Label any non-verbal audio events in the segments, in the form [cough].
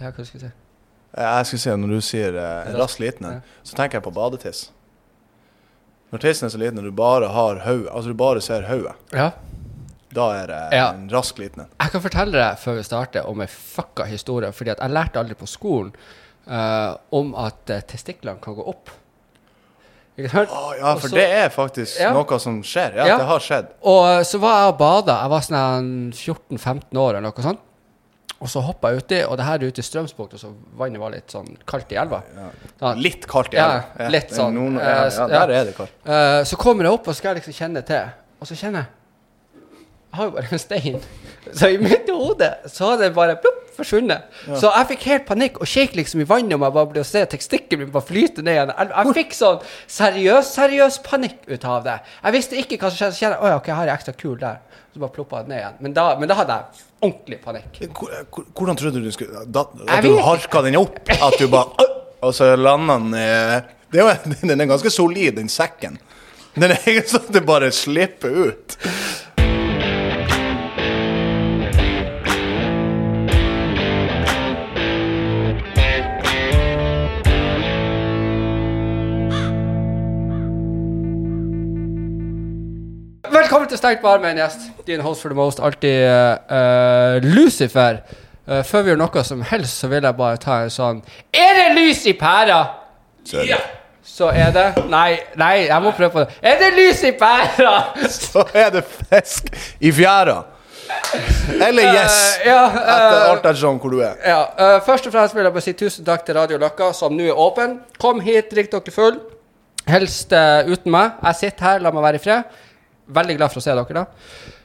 Ja, hva skal jeg si? Jeg skal si, når du sier eh, en rask liten en, så tenker jeg på badetiss. Når tissen er så liten og du bare har hodet, altså du bare ser hodet, Ja. da er det Ja. en rask liten en. Jeg kan fortelle deg før vi starter om ei fucka historie. Fordi jeg lærte aldri på skolen uh, om at uh, testiklene kan gå opp. Ikke sant? Oh, ja, for Og så- det er faktisk Ja. noe som skjer. Ja, Ja. det har skjedd. Og eh, så var jeg og bada. Jeg var sånn 14-15 år eller noe sånt. Og så hoppa jeg uti, og det her er ute i Strømsbukt, og så vannet var litt sånn kaldt i elva. Da- Litt kaldt i elva? Ja, litt det er sånn, Nord- eh, ja, så- ja, ja. der er det kaldt. Eh, så kommer jeg opp og skal liksom kjenne til, og så kjenner jeg Jeg har jo bare en stein. [laughs] Så i mitt hode så har det bare plopp, forsvunnet. Så jeg fikk helt panikk og kjekk liksom i vannet om jeg bare ble å se tekstikken min bare flyte ned igjen. Jeg, jeg fikk sånn seriøs, seriøs panikk ut av det. Jeg visste ikke hva som skjedde. Så kjenner jeg å ja, ok, jeg har ei ekstra kul der. Så bare ploppa det ned igjen. Men da, men da hadde jeg ordentlig panikk. Hvor- hvor- Hvordan trodde du du skulle da, At du harka den opp? At du bare Og så landa den i det jo, [laughs] Den er ganske solid, den sekken. Den er ikke sånn at det bare slipper ut. Stengt bar med en gjest. Din host for the most, alltid uh, Lucifer. Uh, før vi gjør noe som helst, så vil jeg bare ta en sånn Er det lys i pæra? Så er det, Så er det Nei, nei, jeg må prøve på det. Er det lys i pæra? [laughs] så er det fisk i fjæra. Eller yes. uh, ja, Etter alt ettersom hvor du er. ja først og fremst vil jeg bare si tusen takk til Radio Løkka, som nå er åpen. Kom hit, drikk dere full. Helst uten meg. Jeg sitter her, la meg være i fred. Veldig glad for å se dere, da.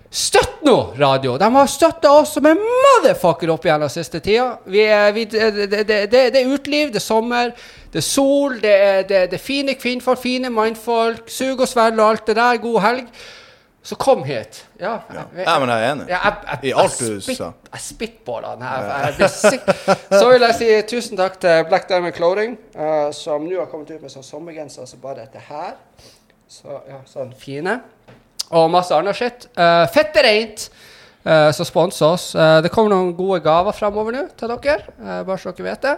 Støtt nå, radio! De har støtta oss som en motherfucker opp igjen den siste tida. Vi er, vi, det, det, det, det er uteliv, det er sommer, det er sol, det er, det, er fine kvinnfolk, fine mannfolk, sug og svelg og alt det der. God helg. Så kom hit. Ja, jeg- Ja, men jeg er enig. ja, jeg, jeg, I alt du sa. Jeg spitballer den her. Jeg. Så vil jeg si tusen takk til Black Diamond Clothing, uh, som nå har kommet ut med sånn sommergenser som bare dette her. Så, ja, sånn fine. Og masse annet skitt. Uh, Fette reint! Uh, så spons oss. Uh, det kommer noen gode gaver framover nå til dere, eh, bare så dere vet det.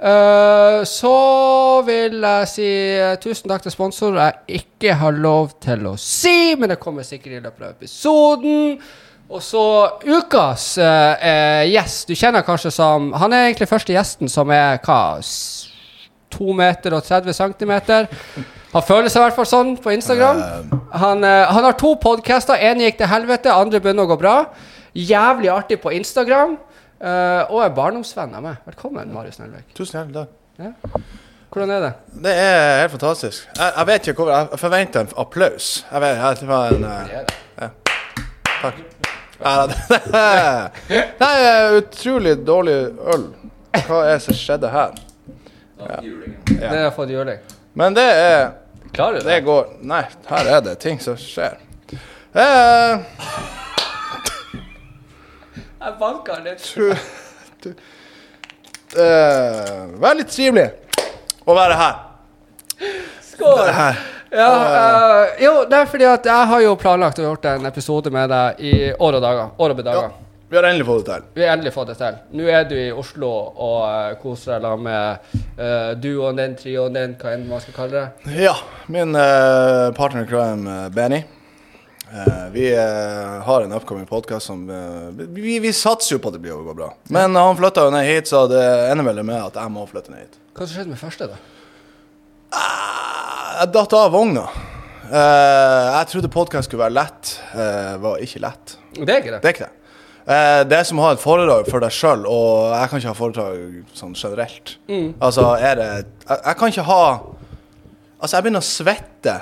Eh, så vil jeg si eh, tusen takk til sponsorer jeg ikke har lov til å si, men det kommer sikkert i løpet av episoden. Og så ukas eh, eh, gjest. Du kjenner kanskje som Han er egentlig første gjesten som er hva? S- 2 meter og 30 centimeter. Han føler seg i hvert fall sånn på Instagram. Han, eh, han har to podcaster. En gikk til helvete, andre begynner å gå bra. Jævlig artig på Instagram. eh, og er barndomsvenn av meg. Velkommen, Marius Nelvik. Tusen hjertelig takk. Ja. Hvordan er det? Det er helt fantastisk. Jeg, jeg vet ikke hvor Jeg forventer en applaus. Jeg vet, jeg, det var en uh, Ja, Takk. [laughs] er utrolig dårlig øl. Hva er det som skjedde her? Det har jeg fått juling. Men det er Klarer du Det Det går Nei, her er det ting som skjer. Eh, Jeg banker litt. du, du, eh, Veldig trivelig å være her. Skål! her. Ja, eh, jo, det er fordi at jeg har jo planlagt å gjort en episode med deg i år og dager. År og bedager. Vi har endelig fått det til. Vi har endelig fått det til. Nå er du i Oslo og eh, koser deg sammen med uh, duoen din, trioen din, hva enn man skal kalle det. Ja, min uh, partner i crime, Benny. Uh, vi uh, har en upcoming podkast som uh, vi, vi satser jo på at det blir å gå bra. Men han flytta jo ned hit, så det ender vel med at jeg må flytte ned hit. Hva skjedde med første, da? Jeg datt av vogna. Jeg trodde podkast skulle være lett. Uh, var ikke lett. Det er ikke det. Det er ikke det. Eh, det er som å ha et foredrag for deg sjøl, og jeg kan ikke ha foredrag sånn generelt. Altså, er det jeg, jeg kan ikke ha Altså, jeg begynner å svette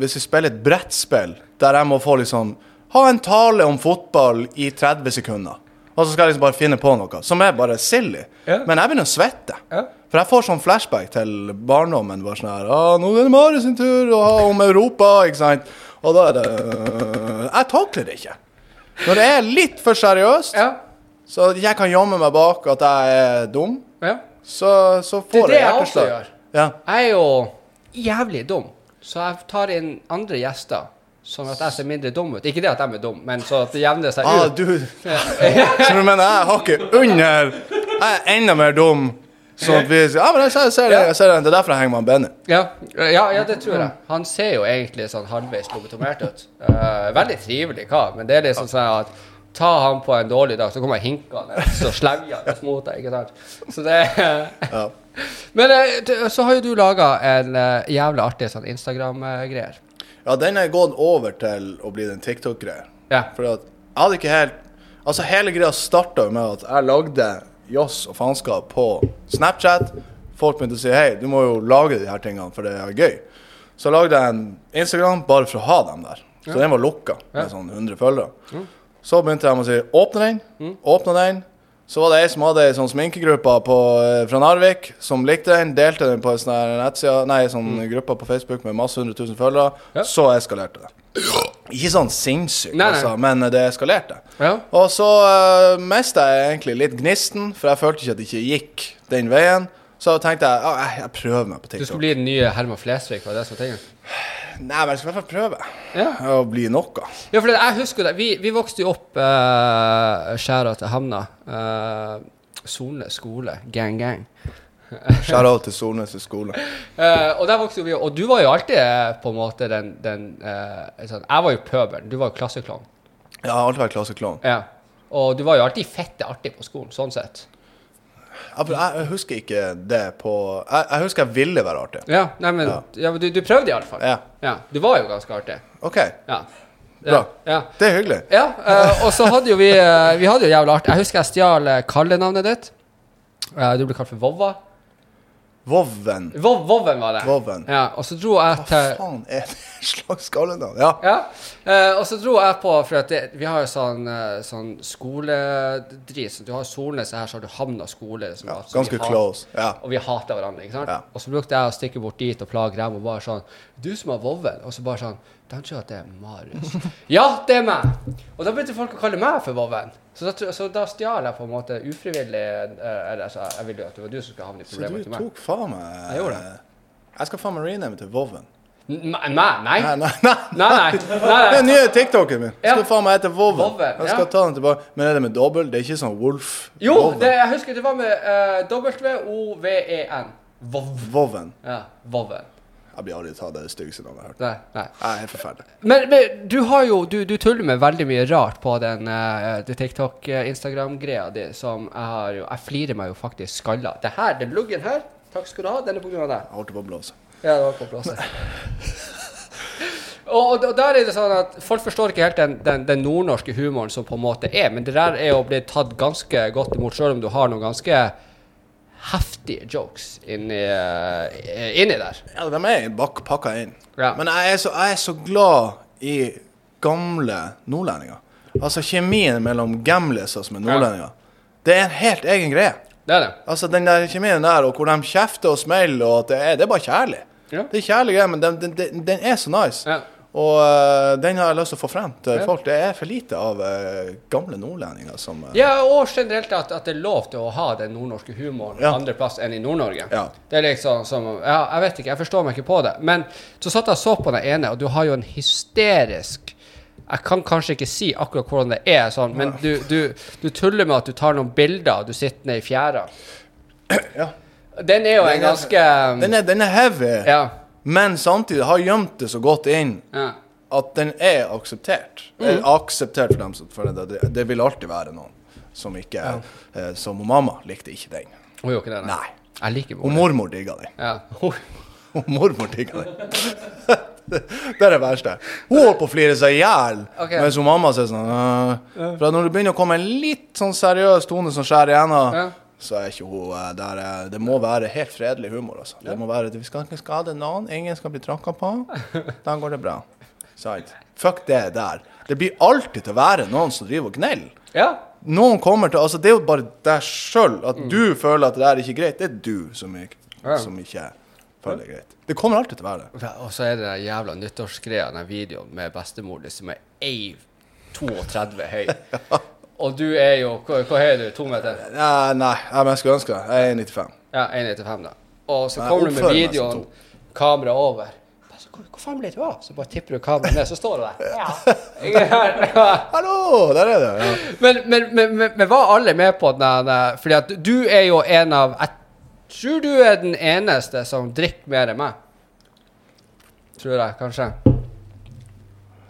hvis vi spiller et brettspill der jeg må få liksom Ha en tale om fotball i 30 sekunder. Og så skal jeg liksom bare finne på noe som er bare silly. Yeah. Men jeg begynner å svette. Yeah. For jeg får sånn flashback til barndommen. Bare sånn her, ah, 'Nå er det Mari sin tur å ha om Europa', ikke sant? Og da er det Jeg takler det ikke. Når det er litt for seriøst, Ja. så jeg kan gjemme meg bak at jeg er dum, ja. så, så Det er det jeg jeg også gjør. Ja. Jeg er jo jævlig dum, så jeg tar inn andre gjester. Sånn at jeg ser mindre dum ut. Ikke det at de er dum, men så at det jevner seg Ah, ut. du [laughs] Så du mener jeg har ikke under jeg er enda mer dum. Sånn at vi sier Ja, men jeg ser, jeg ser det. Jeg ser det. Det er derfor jeg henger med Benny. Ja, ja, ja, det tror jeg. Han ser jo egentlig sånn halvveis lobotomert ut. Eh, veldig trivelig kar, men det er liksom sånn at ta han på en dårlig dag, så kommer jeg hinkende så slevjende mot deg. ikke sant? Så det [laughs] Ja. Men eh, du- så har jo du laga en uh, jævlig artig sånn Instagram-greier. ja, den er gått over til å bli den TikTok-greia. Ja. For at jeg hadde ikke helt Altså, hele greia starta med at jeg lagde joss og faenskap på Snapchat. Folk begynte å si hei, du må jo lage de her tingene, for det er gøy. Så lagde jeg en Instagram bare for å ha dem der. Så den var lukka med sånn 100 følgere. Så begynte de å si åpne den, åpne den. Så var det ei som hadde ei sånn sminkegruppe på, eh, fra Narvik som likte den. Delte den på en sånn nettside, nei, sånn gruppe på Facebook med masse hundre tusen følgere. Ja. Så eskalerte det. Ikke sånn sinnssykt, altså, men det eskalerte. Ja. Og så uh, mista jeg egentlig litt gnisten, for jeg følte ikke at det ikke gikk den veien. Så tenkte jeg at jeg, jeg prøver meg på TikTok. Du skulle bli den nye Herman Flesvig, var det som tingen? Nei, men jeg skal i hvert fall prøve Ja. å bli noe. Ja, for det, jeg husker det. Vi, vi vokste jo opp uh, skjæra til Hamna. Uh, Solnes skole. Gang, gang. Shout-out til Solnes skole. Uh, [laughs] og der vokste vi Og du var jo alltid eh, på en måte den, den uh, Jeg var jo pøbelen. Du var jo klasseklovn. Jeg har alltid vært klasseklovn. Ja. Og du var jo alltid fette artig på skolen, sånn sett. Ja, Jeg, jeg husker ikke det på Jeg, jeg husker jeg ville være artig. Ja, nei, men Ja. ja. men du, du prøvde iallfall. Ja. Ja. Du var jo ganske artig. OK, Ja. Bra. Ja. det er hyggelig. ja uh, og så hadde jo vi Vi hadde jo jævla artig. Jeg husker jeg stjal kallenavnet ditt. Du ble kalt for Vovva. Vovven. Vov, Vovven var det. Vovven. Ja, og så dro jeg Hva faen er det [laughs] slags kallenavn? Ja. Ja, eh, og så dro jeg på For det, vi har jo sånn, uh, sånn skoledrit. Så du har Solnes, her så har du Hamna skole. Liksom, ja altså, ganske hat- close. Ja. Og vi hater hverandre, ikke sant? Ja. Og så brukte jeg å stikke bort dit og plage dem og bare sånn Du som har Vovven? Og så bare sånn De tror at det er Marius. [laughs] ja, det er meg! Og da begynte folk å kalle meg for Vovven. Så da, så da stjal jeg på en måte ufrivillig uh, Eller altså, jeg ville jo at det var du som skulle havne i Så problemer du til meg. tok faen meg Jeg gjorde det. Jeg skal faen meg rename til Vovven. Nei, nei. Nei, nei, nei. Nei, nei. nei, nei. den nye TikToken min. Jeg Ja. skal faen meg hete. Vovven, Jeg skal ja. ta den tilbake. Men er det med dobbel? Det er ikke sånn Wolf? Jo, det, jeg husker det var med uh, W-O-V-E-N. Voven Vovven. Ja, Vovven. Jeg blir aldri tatt det styggeste navnet jeg har hørt. Nei, nei. Er helt forferdelig. Men, men du har jo Du, du tuller med veldig mye rart på den uh, TikTok-Instagram-greia di, som jeg har jo Jeg flirer meg jo faktisk skalla. Det her, den luggen her, takk skal du ha, den er på grunn av deg. Jeg holdt på å blåse. Ja, det var på plass. [laughs] og, og der er det sånn at folk forstår ikke helt den, den, den nordnorske humoren som på en måte er, men det der er jo blitt tatt ganske godt imot, sjøl om du har noen ganske heftige jokes inni, eh, inni der. Ja, de er bak, pakka inn. Ja. Men jeg er, så, jeg er så glad i gamle nordlendinger. Altså kjemien mellom gamliser som er nordlendinger. Det er en helt egen greie. Det er det. Altså Den der kjemien der, og hvor de kjefter og smeller, og det er, det er bare kjærlig. Ja. Det er kjærlig greie, men den, den, den, den er så nice. Ja. Og uh, den har jeg lyst til å få frem til folk. Det er for lite av uh, gamle nordlendinger som uh, Ja, og generelt at, at det er lov til å ha den nordnorske humoren Ja. andre plass enn i Nord-Norge. Ja. Det er liksom som Ja, jeg vet ikke, jeg forstår meg ikke på det. Men så satt jeg og så på den ene, og du har jo en hysterisk Jeg kan kanskje ikke si akkurat hvordan det er, sånn, men du, du, du tuller med at du tar noen bilder, og du sitter nede i fjæra. Ja. Den er jo Den en er- ganske Den er, den er heavy, Ja. men samtidig har gjemt det så godt inn ja. at den er akseptert. Mm. Er akseptert for dem som føler det, det, det vil alltid være noen som ikke eh, Som mamma likte ikke den. Hun gjorde ikke det? Nei. Jeg liker Og mor. mormor digga den. Ja. Og [laughs] mormor digga den. [laughs] det er det verste. Hun holdt på å flire seg i hjel, Okay. mens hun mamma sier sånn uh, For at når det begynner å komme en litt sånn seriøs tone som skjærer igjennom, Ja. så er ikke hun eh, der eh, Det må være helt fredelig humor, altså. Det må være Vi skal ikke skade noen, ingen skal bli tråkka på. Da går det bra. Sant? Fuck det der. Det blir alltid til å være noen som driver og gneller. ja. Noen kommer til Altså, det er jo bare deg sjøl. At du føler at det der er ikke greit. Det er du som, ikke- Mm. Ja. som ikke føler det er greit. Det kommer alltid til å være det. Og så er det den jævla nyttårsgreia, den videoen med bestemor di som er 1,32 høy. [laughs] Og du er jo Hva, hva er du? To meter? Ja, nei, men jeg skulle ønske det. Jeg er 1,95. Ja, 1,95 da. Og så kommer du med videoen, kamera over. altså, hvor, hvor faen ble du av? Så bare tipper du kameraet ned, så står du der. Ja. [laughs] Ingen her. [laughs] Hallo! Der er du. Ja. Men, men, men, men, var alle med på den? eh, Fordi at du er jo en av Jeg tror du er den eneste som drikker mer enn meg. Tror jeg, kanskje.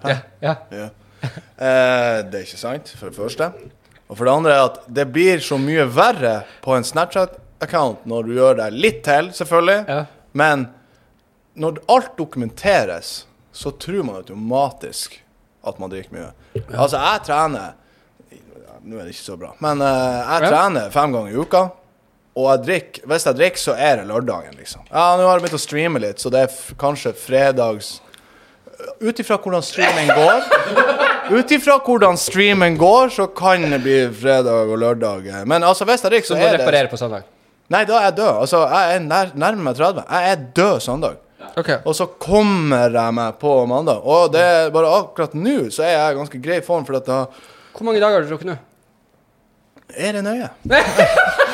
Ja. ja. Ja. Eh, det er ikke sant, for det første. Og for det andre er at det blir så mye verre på en Snapchat-account når du gjør deg litt til, selvfølgelig. Ja. Men når alt dokumenteres, så tror man automatisk at man drikker mye. Altså, jeg trener Nå er det ikke så bra, men eh, jeg trener fem ganger i uka. Og jeg drikker, hvis jeg drikker, så er det lørdagen, liksom. Ja, nå har jeg begynt å streame litt, så det er kanskje fredags Ut ifra hvordan streamen går Ut ifra hvordan streamen går, så kan det bli fredag og lørdag. Men altså, hvis jeg drikker, Så så du det Så du reparere på søndag? Nei, da er jeg død. Altså, jeg er nær, nærmer meg 30. Jeg er død søndag. Ok. Og så kommer jeg meg på mandag. Og det er bare akkurat nå så er jeg i ganske grei form, for at da Hvor mange dager har du drukket nå? er det nøye. [laughs]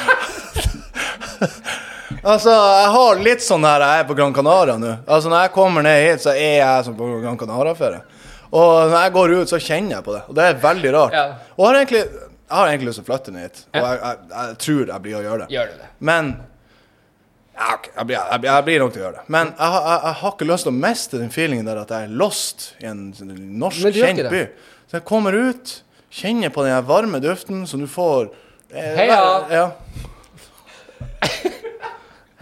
altså, jeg har litt sånn her jeg er på Gran Canaria nå. Altså, når jeg kommer ned hit, så er jeg som på Gran Canaria-ferie. Og når jeg går ut, så kjenner jeg på det. Og det er veldig rart. Ja. Og jeg har egentlig, jeg har egentlig lyst til å flytte ned hit. Og jeg, jeg, jeg tror jeg blir å gjøre det. Gjør du det? Men ja, jeg, blir, jeg, blir, jeg blir nok til å gjøre det. Men jeg, har- jeg, har ikke lyst til å miste den feelingen der at jeg er lost i en norsk kjent by. Så jeg kommer ut, kjenner på den varme duften som du får eh, Heia! Ja. [laughs]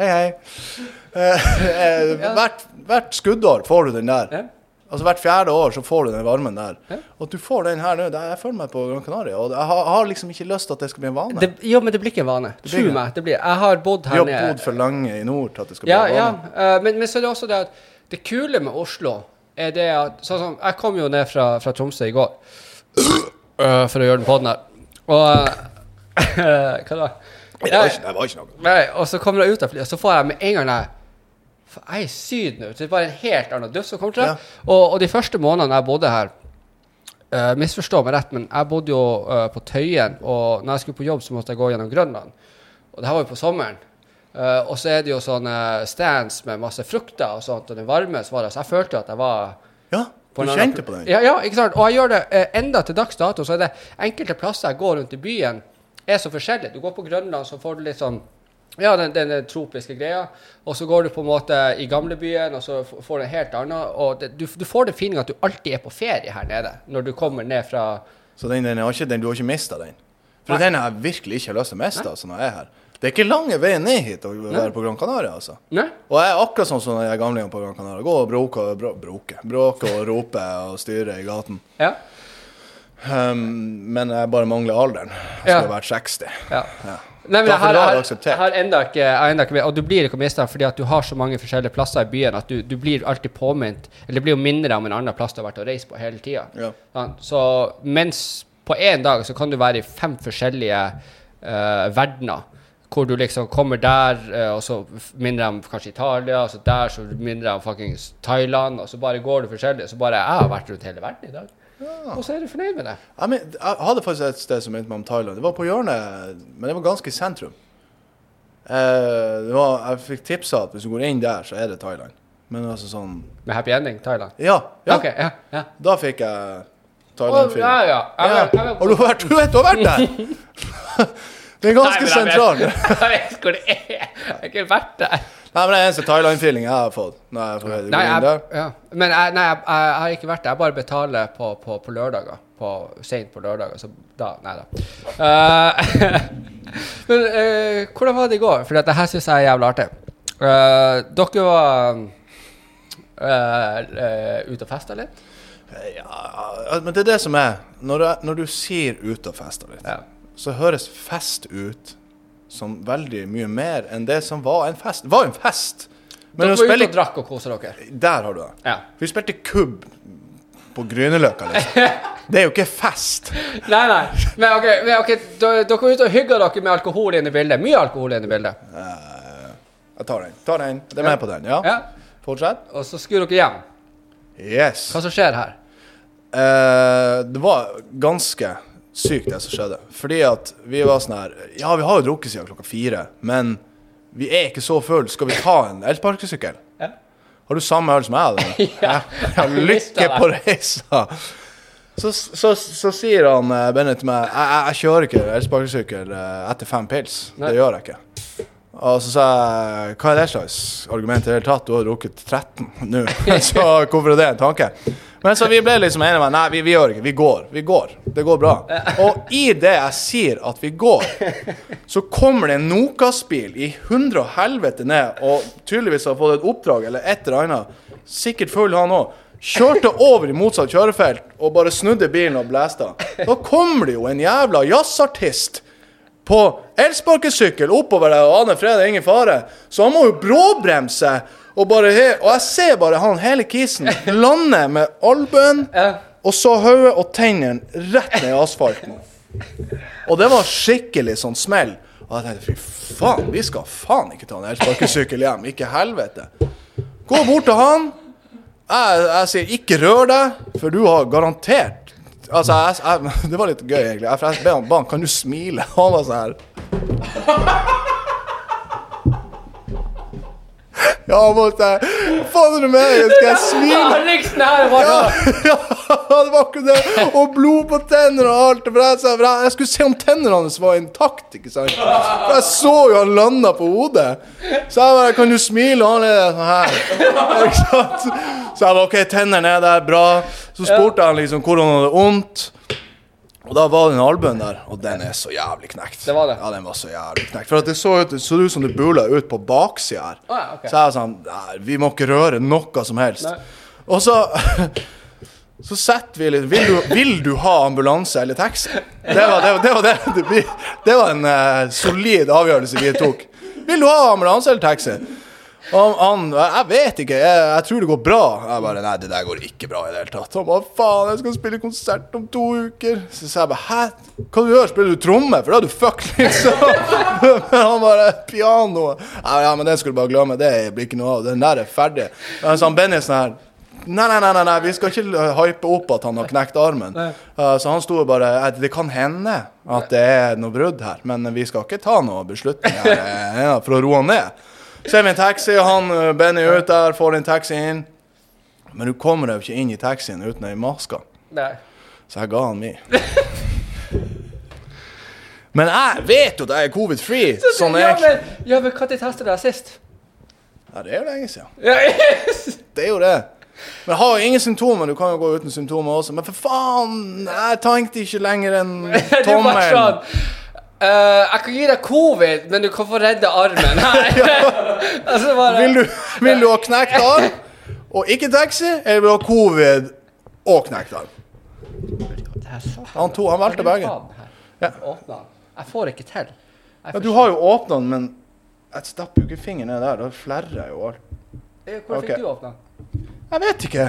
hei, hei. Eh, eh, hvert, hvert skuddår får du den der. Ja. Altså Hvert fjerde år så får du den varmen der. Ja. Og at du får den her nå. det- Jeg føler meg på Gran Canaria, og jeg har, har liksom ikke lyst til at det skal bli en vane. Det, jo, men det blir ikke en vane. Tro meg. det blir Jeg har bodd her har nede. bodd for lenge i nord til at det skal bli Ja, en ja. vane. eh, men, men så er det også det at det kule med Oslo er det at Sånn som Jeg kom jo ned fra, fra Tromsø i går [coughs] eh, for å gjøre den poden her. Og [laughs] Hva da? Det var ikke, det var ikke noe. Nei, og så kommer jeg ut av flyet, og så får jeg med en gang jeg jeg er i Syden nå. Det er bare en helt annen duft som kommer til. Ja. Og, og de første månedene jeg bodde her uh, Misforstå meg rett, men jeg bodde jo uh, på Tøyen, og når jeg skulle på jobb, så måtte jeg gå gjennom Grønland. Og det her var jo på sommeren. Uh, og så er det jo sånne stands med masse frukter og sånt, og den varme svaret. Så jeg følte jo at jeg var Ja, du en kjente på den. Ja, ja, ikke sant. Og jeg gjør det eh, enda til dags dato. Så er det enkelte plasser jeg går rundt i byen, er så forskjellig. Du går på Grønland, så får du litt sånn ja, den, den, den tropiske greia. Og så går du på en måte i gamlebyen, og så får du en helt annen. Og det, du, du får den feelinga at du alltid er på ferie her nede, når du kommer ned fra Så den, den, ikke, den, du har ikke mista den? For Nei. den har jeg virkelig ikke lyst til å miste altså, når jeg er her. Det er ikke lange veien ned hit å være på Gran Canaria, altså. Nei? Og jeg er akkurat sånn som de gamlingene på Gran Canaria. Gå og bråke og bråke og rope og styre i gaten. Ja. Um, men jeg bare mangler alderen. Jeg Ja. skulle vært 60. ja. Ja. Nei, men jeg har, jeg, har enda ikke, enda ikke med, Og du blir ikke mista fordi at du har så mange forskjellige plasser i byen at du, du blir alltid påminnet Eller blir jo mindre om en annen plass du har vært og reist på hele tida. Ja. Så mens på én dag så kan du være i fem forskjellige uh, verdener. Hvor du liksom kommer der, uh, og så minner de kanskje Italia, og så der så minner de fuckings Thailand, og så bare går du forskjellig. Så bare Jeg har vært rundt hele verden i dag. Og så er du fornøyd med det. Jeg, men, jeg hadde faktisk et sted som minte meg om Thailand. Det var på hjørnet, men det var ganske i sentrum. Eh, det var, jeg fikk tipsa at hvis du går inn der, så er det Thailand. Men altså sånn Med happy ending, Thailand. Ja. ja. Okay, ja, ja. Da fikk jeg Thailand-film. ja, ja. Ja. Har du vært, du vet, du har vært der! [laughs] Det er ganske sentralt. [laughs] Jeg vet hvor det er. Jeg har ikke vært der. Nei, men det er eneste Thailand-feeling jeg har fått. Når jeg får Nei, jeg, ja. Men jeg, nei, jeg, jeg har ikke vært der. Jeg bare betaler på, på, på lørdager. På, sent på lørdager. Så da Nei da. Uh, [laughs] men uh, hvordan var det i går? For det her syns jeg er jævlig artig. Uh, dere var ute og festa litt? Ja, men det er det som er Når, du, når du sier 'ute og festa litt', Ja. så høres fest ut som veldig mye mer enn det som var en fest. Det var en fest! Men dere var spille... ute og drakk og kosa dere? Der har du det. Ja. Vi spilte kubb på Grünerløkka, liksom. [laughs] Det er jo ikke fest. Nei, nei. Men ok, men, okay. dere var ute og hygga dere med alkohol inne i bildet. Mye alkohol inne i bildet. Jeg tar den. tar den. Det er med på den, ja? Ja. Fortsett. Og så skulle dere hjem. Yes. Hva som skjer her? Uh, det var ganske sykt, det som skjedde. Fordi at vi var sånn her Ja, vi har jo drukket siden klokka fire, men vi er ikke så full. Skal vi ta en elsparkesykkel? Ja. Har du samme øl som jeg? [laughs] Ja, ja, lykke på reisa! Så, så, så sier han Bennett til meg Jeg, jeg, kjører ikke elsparkesykkel eh, etter fem pils. Nei. Det gjør jeg ikke. Og så sa jeg Hva er det slags argument i det hele tatt? Du har drukket 13 nå. [laughs] så hvorfor er det en tanke? Men så vi ble liksom enige med Nei, vi, vi gjør ikke. Vi går. Vi går. Det går bra. Og i det jeg sier at vi går, så kommer det en Nokas-bil i hundre og helvete ned, og tydeligvis har fått et oppdrag eller et eller annet. Sikkert full han òg. Kjørte over i motsatt kjørefelt og bare snudde bilen og blæsta. Da kommer det jo en jævla jazzartist på elsparkesykkel oppover der, og aner Fred ingen fare. Så han må jo bråbremse. Og, bare og jeg ser bare han hele kisen lande med albuen [laughs] og så hodet og tennene rett ned i asfalten. Og det var skikkelig sånn smell. Og jeg tenkte fy faen, vi skal faen ikke ta en elsparkesykkel hjem. Ikke helvete. Gå bort til han. Jeg, jeg sier ikke rør deg, for du har garantert Altså, jeg, jeg, [laughs] Det var litt gøy, egentlig. Jeg, jeg ba han kan du smile. [laughs] Han var sånn her Ja, han måtte Hva faen er det med? Skal jeg smile? Ja. [laughs] Ja, det var akkurat det. Og blod på tenner og alt. For jeg, jeg, jeg skulle se om tennene hans var intakt. ikke sant? For jeg så jo han landa på hodet. Så jeg bare Kan du smile? Og han er sånn her. Ikke sant? Så jeg var OK, tennene er der, bra. Så spurte han liksom hvor han hadde vondt. Og da var den albuen der, og den er så jævlig knekt. Det var det? Ja, den var så jævlig knekt. For det så ut, så ut som det bula ut på baksida her. Å, ja, okay. Så jeg var sånn Nei, vi må ikke røre noe som helst. Nei. Og så [laughs] Så setter vi litt vil du, vil du ha ambulanse eller taxi? Det var det, det, var det. Det, var en uh, solid avgjørelse vi tok. Vil du ha ambulanse eller taxi? Og han, jeg vet ikke, jeg, jeg tror det går bra. Jeg bare Nei, det der går ikke bra i det hele tatt. Han bare Faen, jeg skal spille konsert om to uker. Så sa jeg bare Hæ? Hva du gjør? Spiller du tromme? For da er du fuck, liksom. [laughs] Men han bare Piano. Ja, ja, men det skal du bare glemme. Det blir ikke noe av. Den der er ferdig. Så han Benny sånn her Nei, nei, nei, nei, vi skal ikke hype opp at han har knekt armen. Uh, så han sto bare eh, Det kan hende at det er noe brudd her, men vi skal ikke ta noe beslutninger eh, for å roe han ned. er vi en taxi, og han uh, Benny ut der, får en taxi inn. Men du kommer deg jo ikke inn i taxien uten ei maske. Nei. Så jeg ga han mi. Men jeg vet jo at jeg er covid-free. Sånn ja, egentlig. men, ja, men når testet du deg sist? Ja, det er jo lenge siden. Ja, yes. Det er jo det. Men jeg har jo ingen symptomer. Du kan jo gå uten symptomer også. Men for faen, jeg tenkte ikke lenger enn [laughs] tommelen. Sånn eh, Jeg kan gi deg covid, men du kan få redde armen. [laughs] Altså bare Vil du, vil du ha knekt arm og ikke taxi, eller vil du ha covid og knekt arm? Han, to, han valgte begge. Ja. Jeg får ikke til. Ja, du har jo åpna den, men jeg stapper jo ikke fingeren ned der. Da flerrer jeg jo alt. forstår- Hvor okay. fikk du åpna? Jeg vet ikke.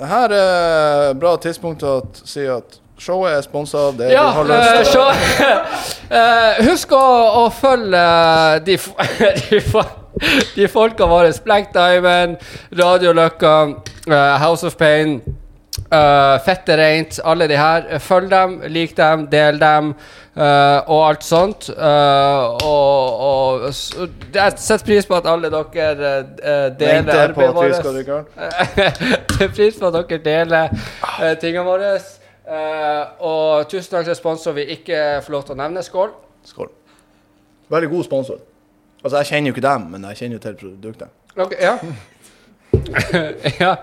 Det her er bra tidspunkt å si at showet er sponsa av det Ja, du har lyst eh, til. [laughs] eh, Husk å, å følge eh, de, [laughs] de, de folka våre. Black Diamond, Radio Løkka, eh, House of Pain, uh, Fette Reint. Alle de her. Følg dem, lik dem, del dem. Uh, og alt sånt. Uh, og, og jeg setter pris på at alle dere uh, deler arbeidet vårt. drikke. [laughs] Setter pris på at dere deler uh, tingene våre. Eh, og tusen takk til sponsor vi ikke får lov til å nevne. Skål. Skål. Veldig god sponsor. Altså, jeg kjenner jo ikke dem, men jeg kjenner jo til produktet. Ok, ja. [laughs] ja.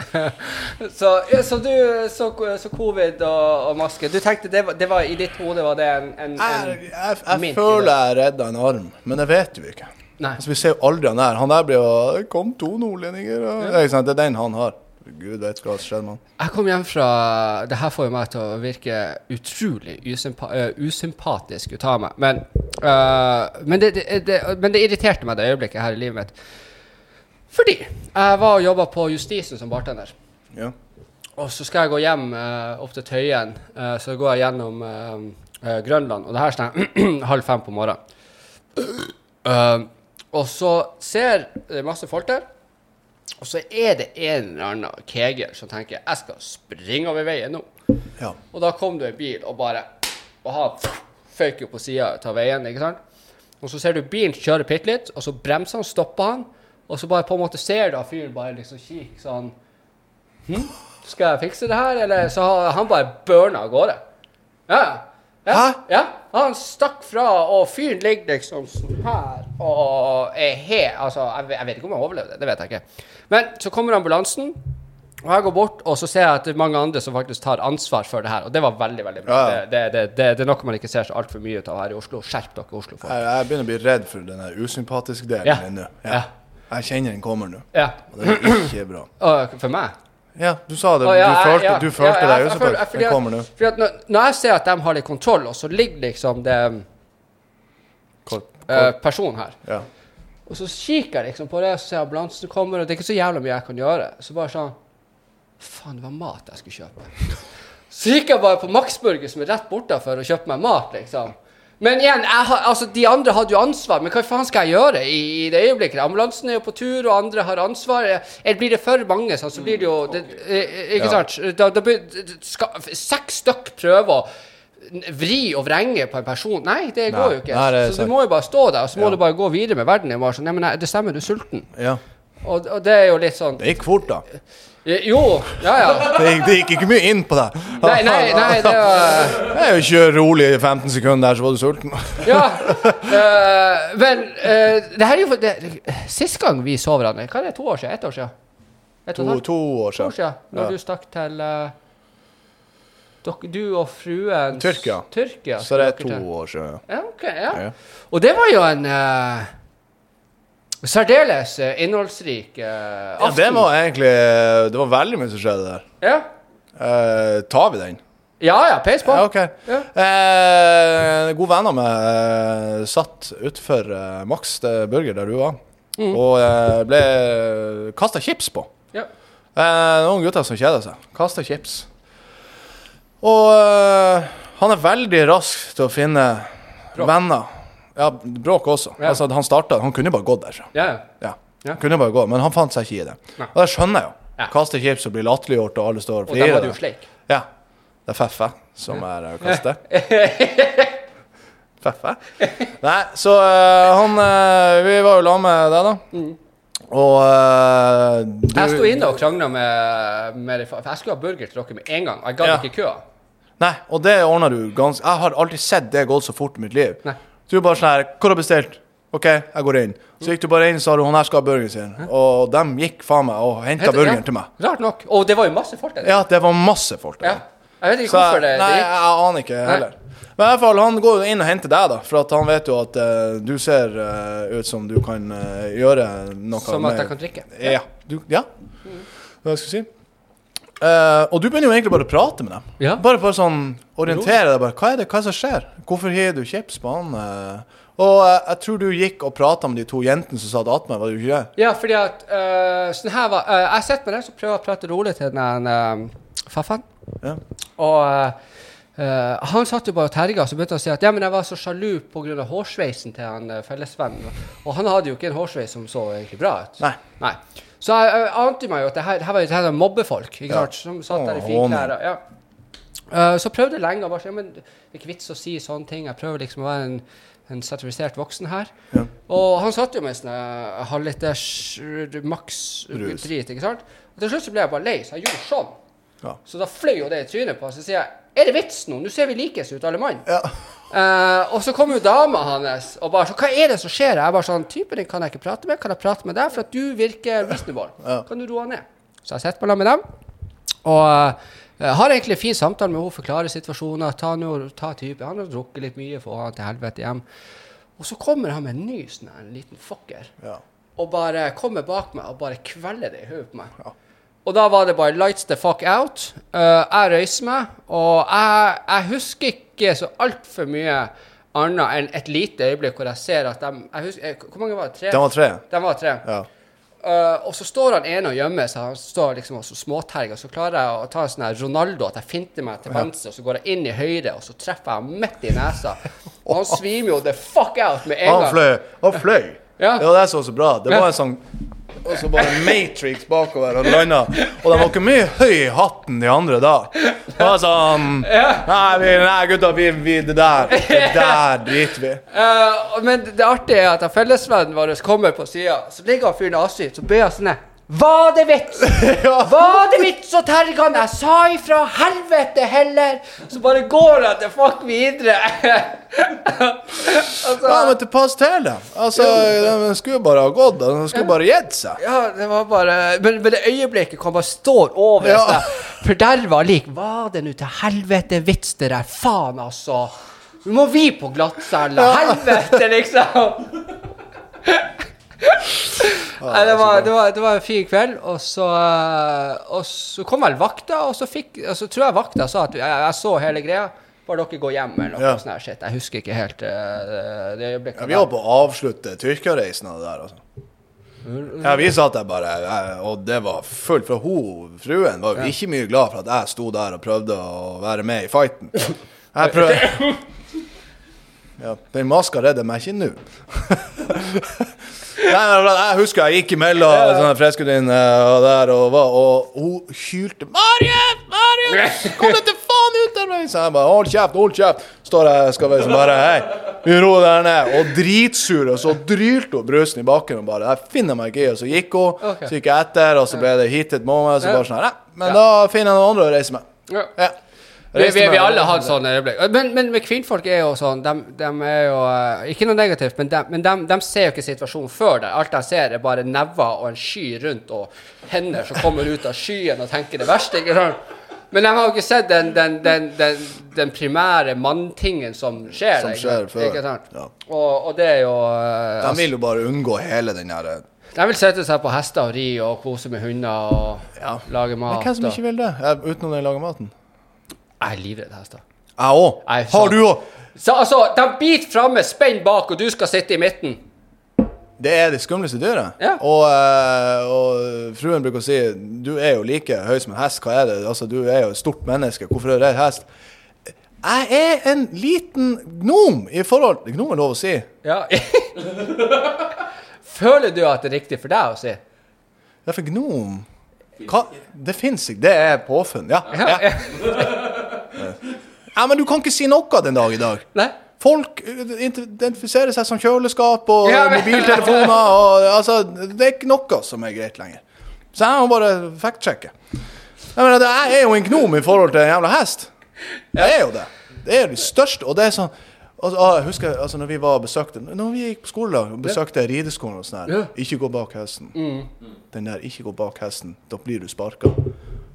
[laughs] så, ja, så du så, så covid og, og maske Du tenkte det var, det var i ditt hode var det en, en, en jeg, jeg jeg føler jeg redda en arm, men det vet vi ikke. Altså, vi ser jo aldri han der. Han der blir jo kom to nordlendinger og ja. Det er den han har. Gud veit hva som skjedde med han. Jeg kom hjem fra Det her får jo meg til å virke utrolig usympa usympatisk ut av meg. Men, uh, men, det, det, det, men det irriterte meg det øyeblikket her i livet mitt. Fordi jeg var og jobba på Justisen som bartender. Ja. Og så skal jeg gå hjem uh, opp til Tøyen. Uh, så går jeg gjennom Grønland. Og det her står [clears throat] halv fem på morgenen. [clears throat] Og så ser det masse folk der. Og så er det en eller annen keger som tenker jeg skal springe over veien nå. ja. Og da kom det en bil og bare Og han føyk jo på sida av veien, ikke sant? og så ser du bilen kjøre bitte litt, og så bremser han, stopper han, og så bare på en måte ser du at fyren bare liksom kikker sånn hm? Skal jeg fikse det her, eller Så han bare burner av gårde. Ja, ja. Ja, han stakk fra, og fyren ligger liksom sånn her og er he... Altså, jeg, vet- jeg vet ikke om han overlevde, det vet jeg ikke. Men så kommer ambulansen, og jeg går bort, og så ser jeg at det er mange andre som faktisk tar ansvar for det her, og det var veldig, veldig bra. Ja. Det, det, det, det, er noe man ikke ser så altfor mye ut av her i Oslo. Skjerp dere, Oslo-folk. Jeg, jeg begynner å bli redd for den usympatiske delen din nå. Ja. Jeg kjenner den kommer nå. Ja. Og det er ikke bra. Og for meg? Ja, du sa det. Du ja, du følte, ja, du følte ja, jeg- deg Den kommer nå. når, når jeg ser at de har litt kontroll, og så ligger liksom det Kort- eh, personen her Ja. Og så kikker jeg liksom på det, så ser jeg ambulansen kommer, og det er ikke så jævla mye jeg kan gjøre. Så bare sånn Faen, det var mat jeg skulle kjøpe. [laughs] Så gikk jeg bare på Maxburger, som er rett bortafor, og kjøpte meg mat, liksom. Men igjen, har, altså, de andre hadde jo ansvar, men hva faen skal jeg gjøre i, i det øyeblikket? Ambulansen er jo på tur, og andre har ansvar. Eller blir det for mange, sånn, så blir det jo det, eh, Ikke Ja. sant? Da, da skal, seks stykk prøver å vri og vrenge på en person. Nei, det går Nei, jo ikke. nei, så du må jo bare stå der, og så må Ja. du bare gå videre med verden. Sånn, nei, men det stemmer, du er sulten. ja. Og, og det er jo litt sånn Det gikk fort, da. Eh, Jo, ja ja. [laughs] Det gikk, det gikk ikke mye inn på deg. Nei, nei, nei, det var Det er jo ikke rolig i 15 sekunder der, så var du sulten. Ja. Uh, men uh, det her er jo det, Sist gang vi så hverandre, hva er det, to år siden? Ett år siden? Et To, to år to år siden. siden? Når Ja. du stakk til uh, dere, Du og fruen Tyrkia. Tyrkia Så det er to år siden. Ja, ok, ja. Og det var jo en eh, særdeles eh, innholdsrik uh, Ja, det var egentlig Det var veldig mye som skjedde der. Ja, Eh, tar vi den? ja, ja peis på. Ja, OK. Ja. Eh, gode venner med eh, satt utfor eh, Max det burger der du var, Mm. og eh, ble kasta chips på. Ja. Eh, noen gutter som kjeder seg. Kasta chips. Og eh, han er veldig rask til å finne Bra. venner. Ja, bråk også. Ja. Altså, han starta Han kunne bare gått derfra. Ja, ja. Ja. Kunne bare gå, men han fant seg ikke i det. Nei. Og det skjønner jeg jo. Ja. Kaster chips og blir latterliggjort, og alle står og Og dem var det jo sleik. Ja. Det er Feffe som er uh, kastet. [laughs] Feffe? Nei, så uh, han uh, Vi var jo sammen med deg, da. Og uh, du Mm. Jeg sto inne og krangla med, med de, for jeg skulle ha burger til dere med en gang. Jeg gadd Ja. ikke køa. Nei, og det ordna du ganske Jeg har aldri sett det gått så fort i mitt liv. Nei. Du er bare sånn her Hva har du bestilt? OK, jeg går inn. Så gikk du bare inn, sa du hun her skal ha burgeren sin. Og de gikk faen meg og henta burgeren ja. til meg. Rart nok. Og det var jo masse folk der. Ja, det var masse folk der. Ja. Jeg vet ikke Så hvorfor det, nei, det jeg aner ikke heller. Men i hvert fall, han går jo inn og henter deg, da. For at han vet jo at uh, du ser uh, ut som du kan uh, gjøre noe Som at jeg kan drikke. Ja. Du, ja. Hva skal jeg si? Eh, og du begynner jo egentlig bare å prate med dem. Ja. Bare bare sånn orientere deg. bare, Hva er det hva er det som skjer? Hvorfor har du kjeps på han? Uh, og uh, jeg tror du gikk og prata med de to jentene som satt attmed, var det ikke det? Ja, fordi at sånn her var Jeg sitter med den som prøver å prate rolig til den uh, faffen. Ja. Og han satt jo bare og terga, så begynte han å si at ja, men jeg var så sjalu pga. hårsveisen til han uh, fellesvennen. Og han hadde jo ikke en hårsveis som så egentlig bra ut. Nei. Nei. Så jeg, jeg ante meg jo at det her, det her var det her mobbefolk, ikke Ja. sant, som satt der i finklær. Ja. Uh, så prøvde jeg lenge å bare ja, men det er ikke vits å si sånne ting. Jeg prøver liksom å være en, en sertifisert voksen her. Ja. Og han satt jo med sånn eh, halvliters uh, maks drit, ikke sant. Og til slutt så ble jeg bare lei, så jeg gjorde sånn. Ja. Så da fløy jo det i trynet på oss. Så sier jeg er det vits nå? Nå ser vi likes ut, alle mann. Ja. Eh, og så kom jo dama hans og bare så hva er det som skjer? Jeg bare sånn typen din kan jeg ikke prate med. Kan jeg prate med deg? For at du virker reasonable. Ja. Kan du roe ned? Så jeg sitter sammen med dem. Og eh, har egentlig en fin samtale med henne, forklarer situasjoner. Ta, noe, ta type. Han har drukket litt mye, få han til helvete hjem. Og så kommer han med en ny sånn en liten fucker. Ja. Og bare kommer bak meg og bare kveller det i hodet på meg. Ja. Og da var det bare 'lights the fuck out'. Uh, jeg røyser meg, og jeg, jeg husker ikke så altfor mye annet enn et lite øyeblikk hvor jeg ser at de jeg husker, eh, Hvor mange var det? Tre? De var tre. De var tre. Ja. Uh, og så står han ene og gjemmer seg. Han står liksom og småterger. Så klarer jeg å ta en sånn her Ronaldo, at jeg finter meg til venstre, og så går jeg inn i høyre, og så treffer jeg ham midt i nesa. Og han svimer jo the fuck out med en Han gang. fløy. Han fløy. Ja. Det var det som var så bra. Det var en sånn og så bare Matrix bakover og landa. Og de var ikke mye høy i hatten, de andre da. Det var sånn Nei, vi, nei gutta, vi, vi, det der Det [laughs] der driter vi. Eh, men det artige er at fellesvennen vår kommer på sida, så ligger han fyren assyr, så ber han sånn her, Var det vits? [laughs] Var det vits å terge han? Jeg sa ifra helvete heller! Så bare går jeg til fuck videre. [laughs] altså, Ja, men til pass til da. Altså, den skulle bare ha gått. Den skulle bare gitt seg. Ja, det var bare Men, men det øyeblikket hvor han bare står over Ja. ja. Forderva lik. Var det nå til helvete vits, det der? Faen, altså. Nå må vi på glattcella. Helvete, liksom. [laughs] Nei, det, var, det, var, det var en fin kveld, og så, eh, og så kom vel vakta, og så, fikk, og så tror jeg vakta sa at jeg, jeg så hele greia. Bare dere gå hjem eller noe Ja. sånt. shit. Jeg husker ikke helt eh, det øyeblikket. Ja, vi holdt på å avslutte Tyrkia-reisen av det der, altså. Ja, vi satt der bare, og det var fullt. For hun, fruen var jo ikke mye glad for at jeg sto der og prøvde å være med i fighten. Jeg prøvde [laughs] Ja, den maska redder meg ikke nå. [laughs] Nei, jeg husker jeg gikk imellom ja. sånne freskudinne og der, og, hva og hun hylte 'Marius! Marius! [laughs] Kom deg til faen ut der!' Så jeg bare 'Hold kjeft, hold kjeft!' Står jeg skal som bare Hei, roer der ned. Og dritsur, og så drylte hun brusen i bakken og bare 'Jeg finner meg ikke i', og så gikk hun. Okay. Så gikk jeg etter, og så ble det heated moment, så bare sånn Nei, men da finner jeg noen andre å reise med. Ja. Ja. Vi, vi, vi alle har sånne øyeblikk. Men, men, men kvinnfolk er jo sånn De, de er jo eh, Ikke noe negativt, men, de, men de, de ser jo ikke situasjonen før det. Alt de ser, er bare never og en sky rundt og hender som kommer ut av skyen og tenker det verste. ikke sant? Men de har jo ikke sett den, den, den, den, den primære manntingen som skjer. Som skjer ikke, før, Ikke sant? ja. Og, og det er jo eh, De vil jo bare unngå hele den derre De vil sette seg på hester og ri og kose med hunder og Ja. lage mat. Men hvem som ikke vil det? Utenom den lager maten? Jeg er livredd hester. Jeg òg. Har du òg? Så altså, de biter framme, spenn bak, og du skal sitte i midten. Det er det skumleste dyret. Ja. Og, eh, og fruen bruker å si du er jo like høy som en hest. Hva er det? Altså, du er jo et stort menneske. Hvorfor er du redd hest? Jeg er en liten gnom i forhold Gnom er lov å si. Ja. [laughs] Føler du at det er riktig for deg å si? Ja, for gnom Hva? Det fins ikke. Det er påfunn. Ja, ja. ja. [laughs] ja, men du kan ikke si noe den dag i dag. Nei? Folk uh, identifiserer seg som kjøleskap og Ja, men- [laughs] mobiltelefoner. Og, altså, det er ikke noe som er greit lenger. Så jeg må bare fact-sjekke. Jeg, mener, jeg er jo en gnom i forhold til en jævla hest. Jeg er jo det. Det er jo de største. Og det er sånn altså, ah, jeg husker altså, når vi var og besøkte Når vi gikk på skoledag og besøkte rideskolen og sånn her. Mm. Ikke gå bak hesten. Den der 'ikke gå bak hesten', da blir du sparka.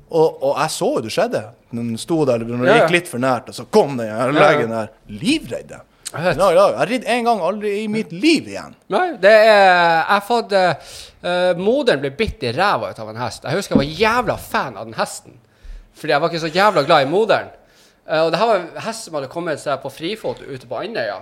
Og, og jeg så jo det skjedde. Den sto der, ja. gikk litt for nært, og så kom den her legen der. Livredd. jeg. Har ridd en gang, aldri i mitt liv igjen. Nei, det er Jeg fått uh, Moderen ble bitt i ræva ut av en hest. Jeg husker jeg var jævla fan av den hesten. Fordi jeg var ikke så jævla glad i moderen. Uh, og det her var en hest som hadde kommet seg på frifot ute på Andøya.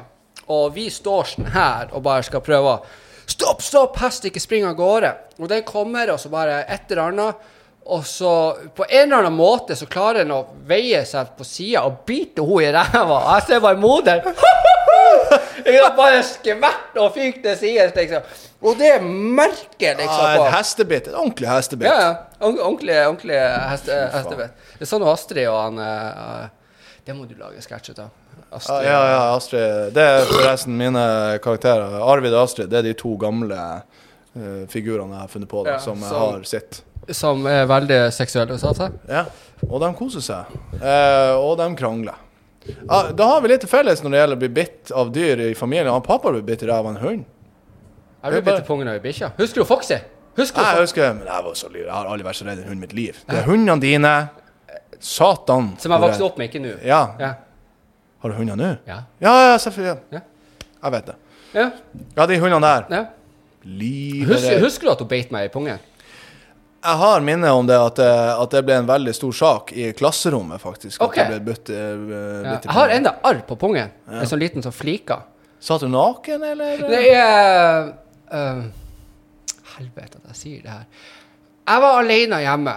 Og vi står sånn her og bare skal prøve Stopp, stopp, hest, ikke spring av gårde. Og den kommer, og så bare et eller annet. Og så på en eller annen måte så klarer han å veie seg på sida og bite henne i ræva. Og jeg ser bare moderen. [laughs] Bare skvett og fyk til sides, liksom. Og det merker liksom på ja, En hestebitt. En ordentlig hestebitt. Ja, ja. Ordentlig, ordentlig, heste, hestevett. Det er sånn Astrid og han uh, Det må du lage sketsj av. Astrid. ja, ja, Astrid. Det er forresten mine karakterer. Arvid og Astrid det er de to gamle uh, figurene jeg har funnet på, da, Ja, som jeg har sett. Som er veldig seksuelle, sa jeg. Ja. Og de koser seg. Eh, og de krangler. Ja, da har vi litt til felles når det gjelder å bli bitt av dyr i familien. Han pappa ble bitt i ræva av en hund. Jeg ble bitt i pungen av ei bikkje. Husker du Foxy? Husker du Jeg husker, men jeg var så. Jeg har aldri vært så redd en hund i mitt liv. Det er hundene dine. Satan. Som jeg vokste opp med, ikke nå. Ja. Ja. Har du hunder nå? Ja. Ja, ja, selvfølgelig. Ja. Jeg vet det. ja. Ja, de hundene der. ja. Livet Husker, husker du at hun beit meg i pungen? Jeg har minne om det at, eh, at det ble en veldig stor sak i klasserommet, faktisk. Okay. At det ble bytt, eh, Ja. Jeg har enda arr på pungen. En sånn liten sånn flika. Satt du naken, eller? Nei uh, uh, Helvete at jeg sier det her. Jeg var alene hjemme.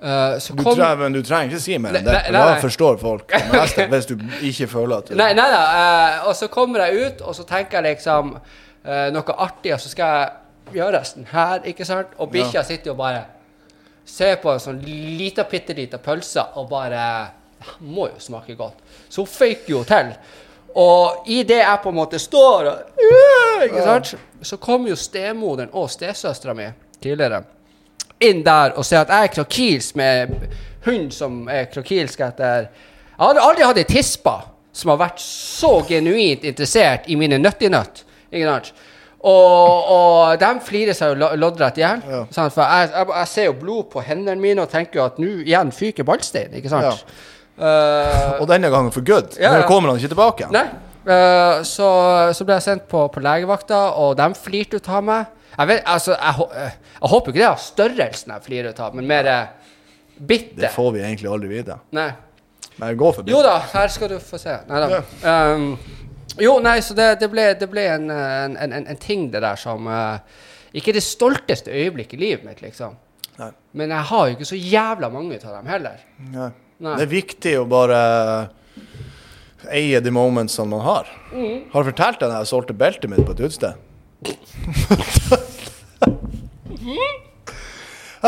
Uh, så Du, kom trenger, du trenger ikke si mer enn det, for da forstår folk neste, hvis du ikke føler at du Nei, nei da. Uh, og så kommer jeg ut, og så tenker jeg liksom uh, noe artig, og så skal jeg gjøres den her, ikke sant? Og bikkja sitter jo bare ser på en sånn lita, bitte lita pølse og bare "Ja, Må jo smake godt. Så hun føyk jo til. Og i det jeg på en måte står og «Øh», Ikke sant? Så kom jo stemoderen og stesøstera mi tidligere inn der og ser at jeg er krakils med hund som er krakilsk etter Jeg hadde aldri hatt ei tispa som har vært så genuint interessert i mine nøttinøtt. Ikke sant? Og, og de flirer seg jo lo- loddrett i hjel. Ja. sant? For jeg, jeg, jeg ser jo blod på hendene mine og tenker jo at nå igjen fyker ballstein. Ikke sant? Eh, Og denne gangen for good. Ja, Nå kommer han ikke tilbake. Nei. Uh, så, så ble jeg sendt på, på legevakta, og de flirte ut av meg. Jeg, vet, altså, jeg, eh, jeg håper ikke det er størrelsen jeg flirer ut av, men mer bitte. Det får vi egentlig aldri vite. Nei. Men gå bitte. Jo da, her skal du få se. Nei da. Um, jo, nei, så det, det ble, det ble en, en, en, en ting, det der, som eh, Ikke det stolteste øyeblikket i livet mitt, liksom. Nei. Men jeg har jo ikke så jævla mange av dem heller. Nei. Nei. Det er viktig å bare eie de momentsene man har. Mm. Har du fortalt deg at jeg solgte beltet mitt på et utested? [laughs]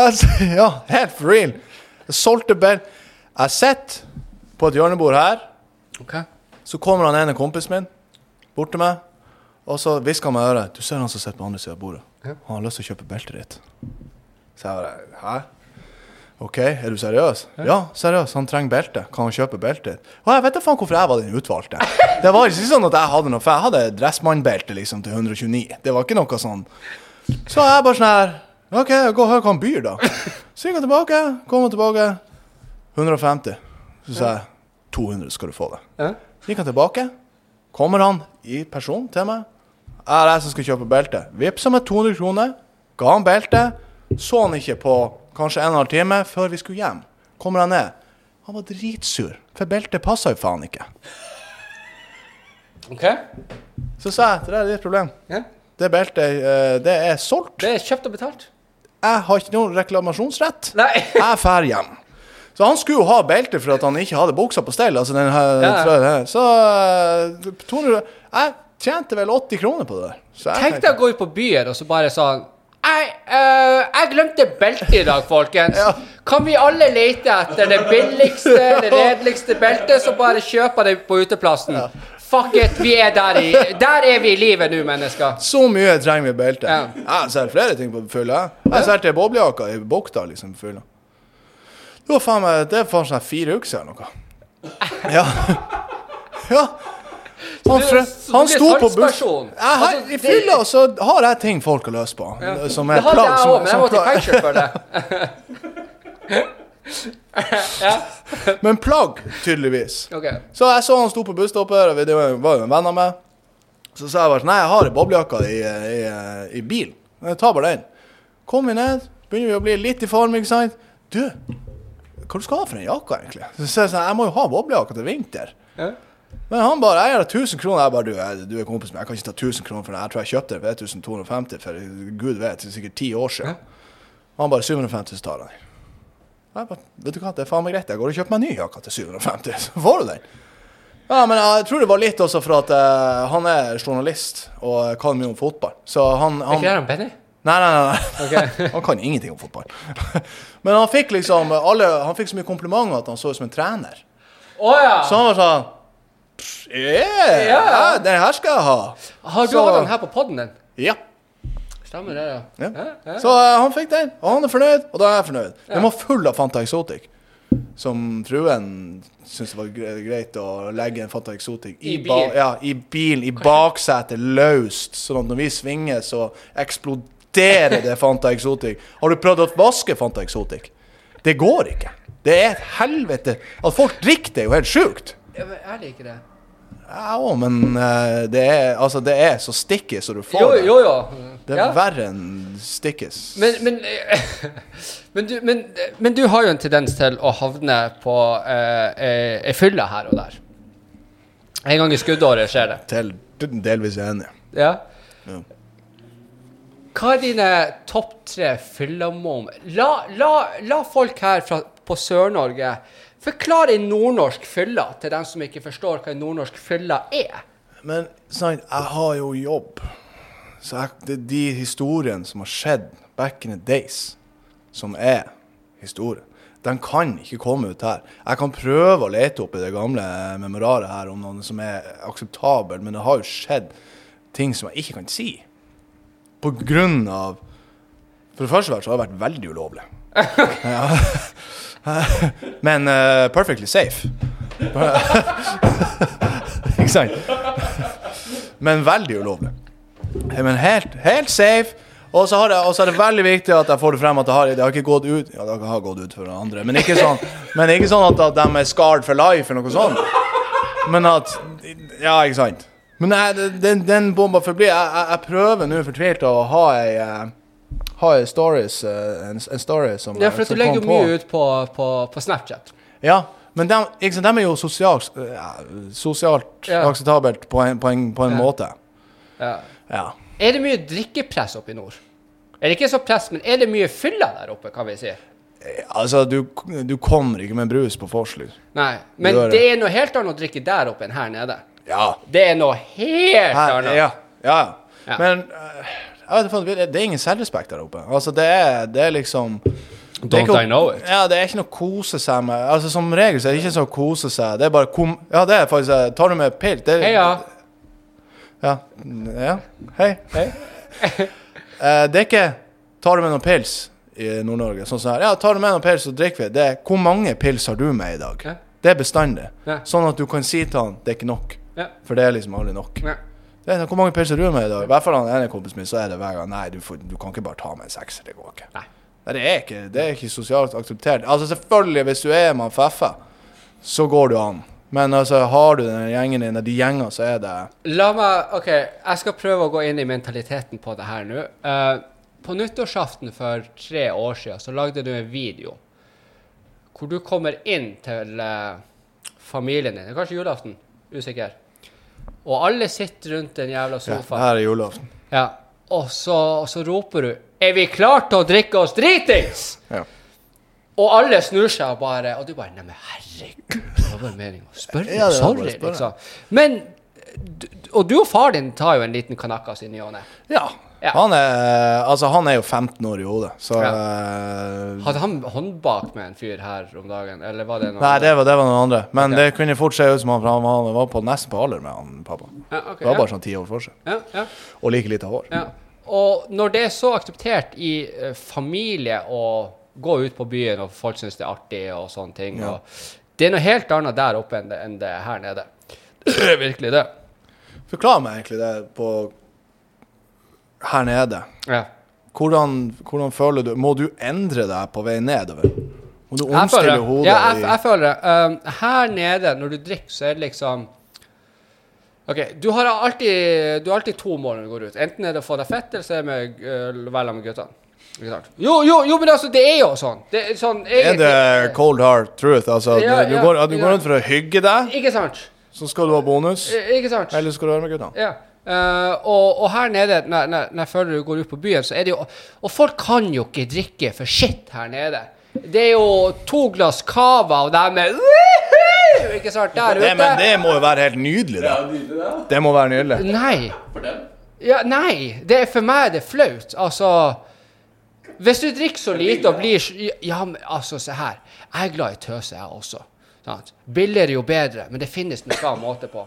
altså, ja, helt for real. Jeg solgte belt Jeg sitter på et hjørnebord her. Okay. Så kommer han ene kompisen min bort til meg, og så hvisker han meg i øret. Du ser han som sitter på andre siden av bordet. Ja. Han har lyst til å kjøpe beltet ditt. Så jeg bare Hæ? OK, er du seriøs? Ja, seriøs. Han trenger belte. Kan han kjøpe beltet ditt? Og jeg vet da faen hvorfor jeg var den utvalgte. Det var ikke sånn at jeg hadde noe, for jeg hadde dressmannbelte liksom til 129. Det var ikke noe sånn. Så jeg bare sånn her OK, gå og hør hva han byr, da. Så gikk han tilbake, kom han tilbake. 150. Så sa jeg 200 skal du få det. Ja. Gikk han tilbake, kommer han i person til meg. Er jeg som skal kjøpe belte. Vippsa meg 200 kroner, ga han belte. Så han ikke på kanskje en og en halv time før vi skulle hjem. Kommer han ned. Han var dritsur, for beltet passa jo faen ikke. Ok? Så sa jeg det er ditt problem. Ja. Det beltet, eh, det er solgt. Det er kjøpt og betalt? Jeg har ikke noen reklamasjonsrett. Nei. Jeg drar hjem. Så han skulle jo ha belte for at han ikke hadde buksa på stell. Altså den her, Ja. Så eh, 200 Jeg tjente vel 80 kroner på det der. Tenk deg å gå ut på byen og så bare sånn jeg, eh, jeg glemte beltet i dag, folkens. Ja. Kan vi alle lete etter det billigste, det [laughs] redeligste beltet, så bare kjøper det på uteplassen? Fuck it, vi er der i Der er vi i livet nå, mennesker. Så mye trenger vi belte. Ja. Jeg ser flere ting på fylla. Jeg ser til boblejakker i bukta, liksom på fylla. Det var faen meg Det faen sånn fire uker siden eller noe. Ja. ja. Han, fre- han sto på buss... salgsperson? Jeg har, Altså, I fylla så har jeg ting folk har løst på. Som er Det hadde plagg- jeg òg, men jeg måtte i plagg- fengsel for det. [laughs] ja, Men plagg, tydeligvis. Okay. Så jeg så han sto på busstoppet, og det var jo en venn av meg. Så sa jeg bare nei, jeg har boblejakka boblejakke i, i, i bil. Jeg tar bare den. Kom vi ned, begynner vi å bli litt i form, ikke sant? Du, hva du skal ha for en jakke egentlig? Så jeg sånn, jeg må jo ha boblejakke til vinter. Ja. Men han bare, jeg gir deg 1000 kroner. Jeg bare, du, jeg, du er kompis men jeg kan ikke ta 1000 kroner for den. Jeg tror jeg kjøpte den for 1250 for gud vet, det er sikkert ti år siden. Han bare 750 så tar han den. Jeg bare, vet du hva, det er faen meg greit. Jeg går og kjøper meg en ny jakke til 750, så får du den. Ja, men jeg tror det var litt også for at uh, han er journalist og kan mye om fotball. Så han, Er han ikke det han Benny? Nei, nei, nei. Okay. [laughs] Han kan ingenting om fotball. [laughs] men han fikk liksom alle, Han fikk så mye komplimenter at han så ut som en trener. Oh, ja! Så han var sånn «Pff, Yeah, Ja. ja, den her skal jeg ha. Har du så- hatt den her på podden din? Ja. Stemmer det, ja. Ja. Ja. Så uh, han fikk den, og han er fornøyd, og da er jeg fornøyd. Den var full av Fanta Exotic. Som fruen syntes det var greit å legge en Fanta Exotic i, I bil? ja, i bilen, i baksetet, løst. Sånn at når vi svinger, så eksploderer [laughs] det Fanta Exotic. Har du prøvd å vaske Fanta Exotic? Det går ikke. Det er et helvete. At folk drikker det, er jo helt sjukt. Ja, men jeg liker det. Ja òg, men uh, det, er, altså, det er så sticky så du får Jo, det. jo, jo. Det er Ja. verre enn stickes. Men, men, [laughs] men, du, men, men du har jo en tendens til å havne på uh, eh, ei fylle her og der. En gang i skuddåret skjer det. Til delvis enig. Ja. Ja. Hva er dine topp tre fyllemom? La, la, la folk her fra, på Sør-Norge forklare en nordnorsk fylla til dem som ikke forstår hva en nordnorsk fylla er. Men sant, jeg har jo jobb. Så jeg, det, de historiene som har skjedd back in the days, som er historien. den kan ikke komme ut her. Jeg kan prøve å lete opp i det gamle memoraret her om noe som er akseptabelt, men det har jo skjedd ting som jeg ikke kan si. På grunn av For det første så har det vært veldig ulovlig. Ja. [laughs] Men uh, perfectly safe. [laughs] ikke sant? Men veldig ulovlig. Men helt, helt safe. Og så, har det, og så er det veldig viktig at jeg får det frem at det har, det har ikke gått ut Ja, det har gått ut for andre, men ikke sånn, men ikke sånn at, at de er scarred for life eller noe sånt. Men at Ja, ikke sant. Men jeg, den, den bomba forblir jeg, jeg, jeg prøver nå fortvilt å ha ei eh, Ha en, stories, eh, en, en story som Ja, for som du legger jo mye ut på, på, på Snapchat. Ja, men de, sant, de er jo sosialt, sosialt Ja. akseptabelt på en, på en, på en Ja. måte. Ja. Ja. Er det mye drikkepress oppe i nord? Er det ikke så press, men er det mye fylla der oppe, kan vi si? Altså, du, du kommer ikke med brus på vors, liksom. Nei, men det det. er noe helt annet å drikke der oppe enn her nede. Ja. Det er noe helt annet. ja. ja. Ja. Men vet, det er ingen selvrespekt der oppe. Altså, det er, det er liksom Don't ikke, I know it? Ja, det er ikke noe å kose seg med. Altså, Som regel så er det ikke sånn å kose seg. Det er bare kom, Ja, det er faktisk eh, Tar du med pilt? Det, Heia. Ja. ja. Hei. Hei. [laughs] Eh, det er ikke Tar du med noen pils i Nord-Norge? Sånn som her. Ja, tar du med noen pils, så drikker vi. Det er hvor mange pils har du med i dag? Ja. Det er bestandig. Ja. Sånn at du kan si til han det er ikke nok. Ja. For det er liksom aldri nok. Ja. Det er, hvor mange pils har du med i dag? I hvert fall han ene kompisen min, så er det hver gang Nei, du, får, du kan ikke bare ta med en sekser. Det går ikke. Nei. Nei, det er ikke, det er ikke sosialt akseptert. Altså selvfølgelig, hvis du er med Feffe, så går du an. Men altså, har du den gjengen din, de gjenger, så er det La meg OK, jeg skal prøve å gå inn i mentaliteten på det her nå. Uh, på nyttårsaften for tre år siden så lagde du en video hvor du kommer inn til uh, familien din. Er kanskje julaften? Usikker. Og alle sitter rundt den jævla ja, sofaen. Her er julaften. Ja. Og, så, og så roper du 'Er vi klare til å drikke oss dritings?' Ja. Og alle snur seg og bare Og du bare Nei, men herregud, det var meninga å spørre. Ja, Sorry, liksom. Men Og du og far din tar jo en liten kanakas i ny og ne. Ja. Ja. Han, er, altså, han er jo 15 år i hodet, så Ja. eh, Hadde han håndbak med en fyr her om dagen, eller var det noe Nei, det var, det var noen andre. Men okay. det kunne fort se ut som han, han, var- på nesten på alder med han pappa. ja, okay, Det var bare sånn ti år for ja, ja, Og like lite hår. ja. Og når det er så akseptert i eh, familie å gå ut på byen, og folk syns det er artig og sånne ting og Det er noe helt annet der oppe enn det, enn det her nede. [clears throat] Virkelig det. Forklar meg egentlig det på her nede. Ja. Hvordan, hvordan føler du Må du endre deg på vei nedover? Må du Jeg omstille det. hodet Ja, jeg, jeg føler det. Um, her nede, når du drikker, så er det liksom OK, du har alltid, du har alltid to mål når du går ut. Enten er det å få deg fett, eller så er det med, uh, være med guttene. Jo, jo, jo, men altså, det er jo sånn. Det er sånn Er det cold hard truth? Altså, Ja, du, du, går, du går rundt for å hygge deg, Ikke sant? så skal du ha bonus. Ikke sant? Eller skal du være med gutta? Ja. Eh, og, og her nede, når, når, når jeg føler du går ut på byen, så er det jo Og folk kan jo ikke drikke for shit her nede. Det er jo to glass cava, og de er! Ikke sant? Der ute. Det, men det må jo være helt nydelig, da. Det må være nydelig. Nei. Ja, nei. Det er for meg det er flaut. Altså Hvis du drikker så lite og blir Ja, men altså, se her. Jeg er glad i tøse, jeg også. Sant? Billigere jo bedre, men det finnes noen måte på.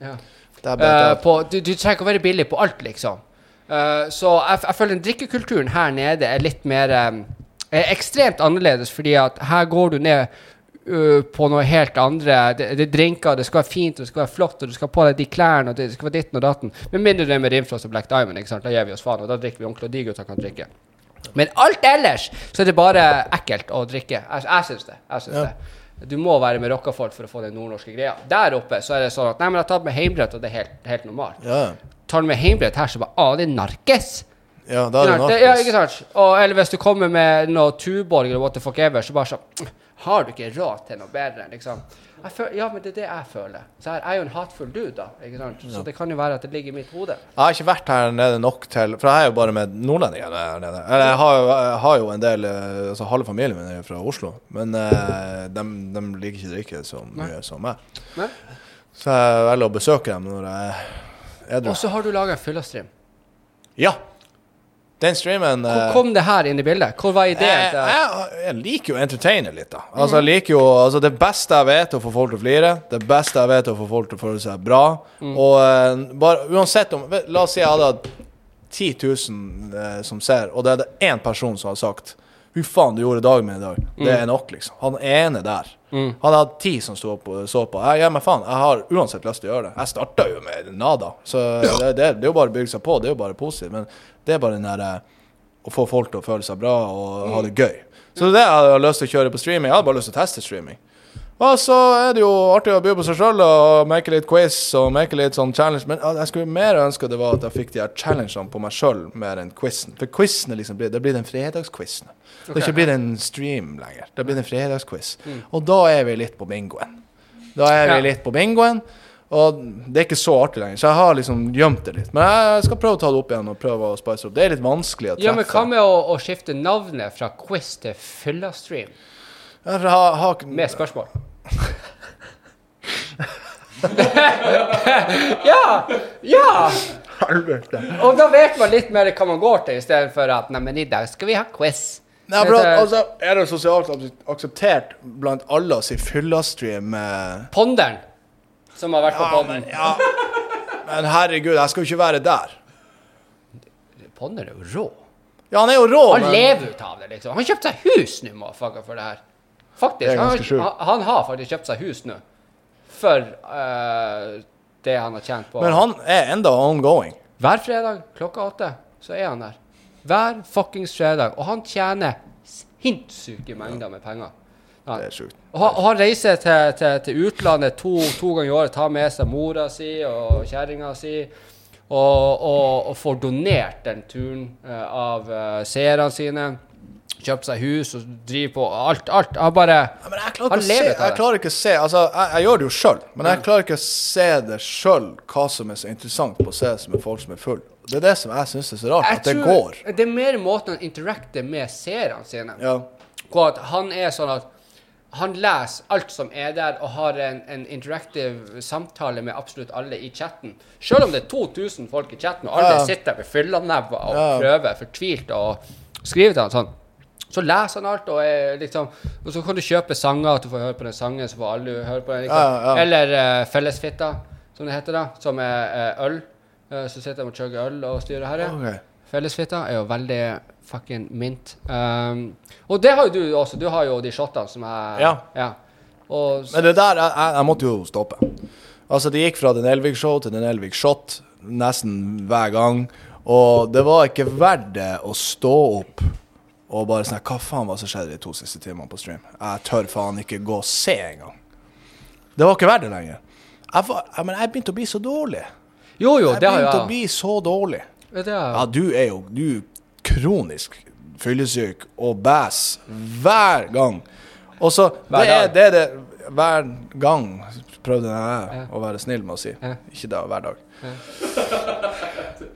Ja. Det bare på du, du trenger ikke å være billig på alt, liksom. Uh, så jeg, jeg føler den drikkekulturen her nede er litt mer um, er ekstremt annerledes, fordi at her går du ned uh, på noe helt andre. Det, det er drinker, det skal være fint, og det skal være flott, og du skal ha på deg de klærne, og det skal være ditten og datten. Med mindre det er med Rimfrost og Black Diamond, ikke sant? da gir vi oss faen, og da drikker vi ordentlig, og de gutta kan drikke. Men alt ellers så er det bare ekkelt å drikke. Jeg, jeg syns det. Jeg synes Ja. det. Du må være med rockafolk for å få den nordnorske greia. Der oppe så er det sånn at Nei, men jeg har tatt med heimbrett, og det er helt, helt normalt. Ja, Tar du med heimbrett her, så bare Å, det er narkes. ja da er det narkes. Ja, ikke sant? Og, eller hvis du kommer med noe Tuborg eller what the fuck ever, så bare sånn Har du ikke råd til noe bedre, liksom? Jeg føl, ja, men det er det jeg føler. Så her er jo en hatefull dude, da. Ikke sant? Så det kan jo være at det ligger i mitt hode. Jeg har ikke vært her nede nok til For jeg er jo bare med nordlendinger her nede. Eller jeg har, jeg har jo en del eh, Altså halve familien min er fra Oslo. Men uh, de, de liker ikke drikke så mye som meg. Nei? Så jeg velger å besøke dem når jeg er edru. Og så har du laga en. Ja. Den streamen Hvor eh, kom det her inn i bildet? Hvor var ideen? jeg, til det? jeg, jeg liker jo å entertaine litt, da. Altså, jeg liker jo altså, Det beste jeg vet, å få folk til å flire. Det beste jeg vet, å få folk til å føle seg bra. Og eh, bare uansett om La oss si jeg hadde hatt 10 000 eh, som ser, og det er det én person som har sagt Fy faen, du gjorde dagen min i dag. Det er nok, liksom. Han ene der. Han hadde hatt ti som sto opp og så på. Jeg gir meg faen. Jeg har uansett lyst til å gjøre det. Jeg starta jo med nada, så det, det, det er jo bare å bygge seg på. Det er jo bare positivt. Men det er bare den derre å få folk til å føle seg bra og ha det gøy. Så det er det jeg har lyst til å kjøre på streaming. Jeg hadde bare lyst til å teste streaming. Og så er det jo artig å by på seg sjøl og make litt quiz og make litt sånn challenge. Men jeg skulle mer ønske det var at jeg fikk de her challengene på meg sjøl mer enn quizen. For quizen er liksom blir, det blir den fredagsquizen. Det er ikke blir en stream lenger. Det blir en fredagsquiz. Og da er vi litt på bingoen. Da er vi Ja. litt på bingoen. Og det er ikke så artig lenger, så jeg har liksom gjemt det litt. Men jeg skal prøve å ta det opp igjen og prøve å spice opp. Det er litt vanskelig å treffe. Ja, men hva med å, å skifte navnet fra quiz til fyllastream? Ha, har, Med spørsmål. [laughs] ja! Ja! Helvete. Og da vet man litt mer hva man går til, istedenfor at Nei, men i dag skal vi ha quiz. Nei, bra, altså, er det sosialt akseptert blant alle å si fyllastream med Ponderen, som har vært på ja, podden. men, ja. men herregud, jeg skal jo ikke være der. Ponderen er jo rå. Ja, han er jo rå, Han men lever ut av det, liksom. Han kjøpte seg hus nå, motherfucker, for det her. Faktisk. Han, han, har faktisk kjøpt seg hus nå. For uh, det han har tjent på. Men han er enda ongoing. Hver fredag klokka åtte så er han der. Hver fuckings fredag. Og han tjener sinnssyke mengder med penger. Ja. Det er sjukt. Og og han reiser til, til, til utlandet to, to ganger i året, tar med seg mora si og kjerringa si. Og, og, og får donert den turen uh, av uh, seerne sine. Kjøpt seg hus og driver på alt. alt. Han bare Ja, men jeg klarer Han lever ut det. jeg klarer ikke å se Altså, jeg, jeg gjør det jo sjøl, men jeg klarer ikke å se det sjøl, hva som er så interessant på å se som er folk som er full. Det er det som jeg syns er så rart, Jeg at det går. Det er mer måten han interacter med seerne sine. Ja. At han er sånn at han leser alt som er der, og har en, en interactive samtale med absolutt alle i chatten. Selv om det er 2000 folk i chatten, og alle Ja. sitter med fyllenebber og Ja. prøver fortvilt å skrive til han sånn. Så leser han alt, og, er liksom, og så kan du kjøpe sanger, at du får høre på den sangen, så får alle høre på den. Liksom. Ja, ja. Eller uh, Fellesfitta, som det heter da, som er uh, øl. Uh, så sitter de og chugger øl og styrer her. Okay. Fellesfitta er jo veldig fucking mint. Um, og det har jo du også. Du har jo de shotene som er Ja. Og s- Men det der, jeg, jeg måtte jo stoppe. Altså, det gikk fra den Elvik-show til den Elvik-shot nesten hver gang. Og det var ikke verdt det å stå opp og bare sånn Hva faen var det som skjedde de to siste timene på stream? Jeg tør faen ikke gå og se engang. Det var ikke verdt det lenger. Jeg, var, jeg, men jeg begynte å bli så dårlig. Jo, jo, Jeg det har begynte å bli så dårlig. Det har Ja, du er jo du kronisk fyllesyk og bæs hver gang. Og så Hver det er, det det hver gang prøvde jeg Ja. å være snill med å si. Ja. Ikke da, hver dag.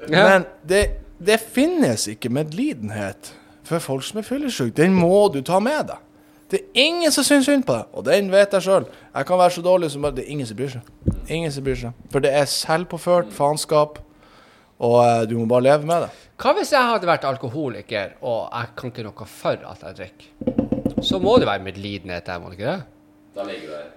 Ja. [laughs] Men det, det finnes ikke medlidenhet for folk som er fyllesyke. Den må du ta med deg. Det er ingen som syns synd på deg, og den vet jeg sjøl. Jeg kan være så dårlig som bare Det er ingen som bryr seg. Ingen som bryr seg. For det er selvpåført faenskap, og eh, du må bare leve med det. Hva hvis jeg hadde vært alkoholiker, og jeg kan ikke noe for at jeg drikker? Så må det være medlidenhet der, må det ikke det? Da ligger du her.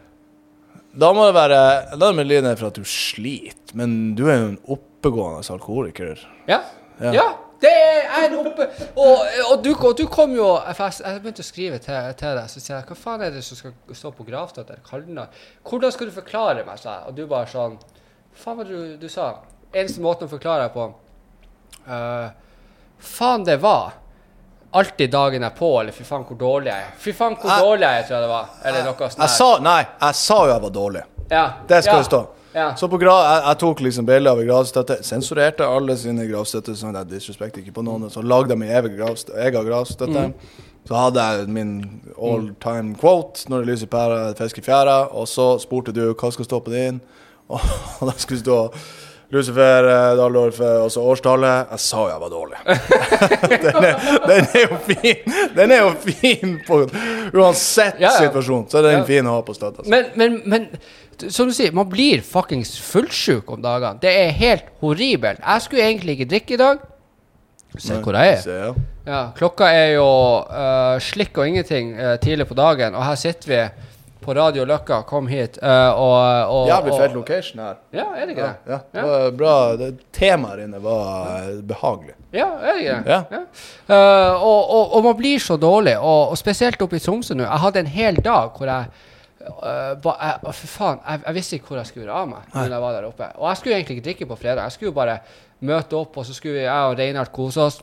Da må det være Da er det medlidenhet for at du sliter, men du er jo en oppegående alkoholiker. Ja. Ja. ja. Det er en oppe Og, og, du, og du kom jo Jeg, jeg begynte å skrive til, til deg, så sier jeg hva faen er det som skal stå på gravstøtter? Hvordan skal du forklare meg, sa jeg. Og du bare sånn Faen hva du, du sa. Eneste måten å forklare deg på uh, Faen, det var alltid dagen er på, eller fy faen hvor dårlig jeg er. Fy faen hvor Jeg- dårlig jeg er, tror jeg det var. Eller noe sånt. Jeg sa Nei, jeg sa jo jeg var dårlig. ja. Det skal ja. det stå. Ja. Så på grav, jeg, jeg tok liksom bilder av gravstøtte, sensurerte alle sine gravstøtter, sånn at jeg ikke på noen, så lagde jeg min egen gravstøtte. Egen gravstøtte. Mm. Så hadde jeg min all time quote når det lyser pære, fisk i fjæra, og så spurte du hva skal stå på din, og, [laughs] og da skulle stå Lucifer, eh, eh, og så årstallet. Jeg sa jeg var dårlig. [laughs] den, er, den er jo fin Den er jo fin på uansett Ja, ja. situasjon. Så er den Ja. fin å ha på støtta. Men, men, men som du sier, man blir fuckings fullsjuk om dagene. Det er helt horribelt. Jeg skulle egentlig ikke drikke i dag. Se hvor jeg er. Ja. Ja, klokka er jo uh, slikk og ingenting uh, tidlig på dagen, og her sitter vi på Radio Løkka. Kom hit. uh, og, og, Jævlig feil fet location her. Ja, er det ikke det? ja. Det var bra. Det, temaet inne var eh, behagelig. Ja, er det ikke det? Ja. Eh, og, og, og man blir så dårlig, og, og spesielt oppe i Tromsø nå. Jeg hadde en hel dag hvor jeg eh, ba, jeg, For faen, jeg, jeg visste ikke hvor jeg skulle gjøre av meg når jeg var der oppe. Og jeg skulle egentlig ikke drikke på fredag. Jeg skulle bare møte opp, og så skulle jeg og Reinhard kose oss.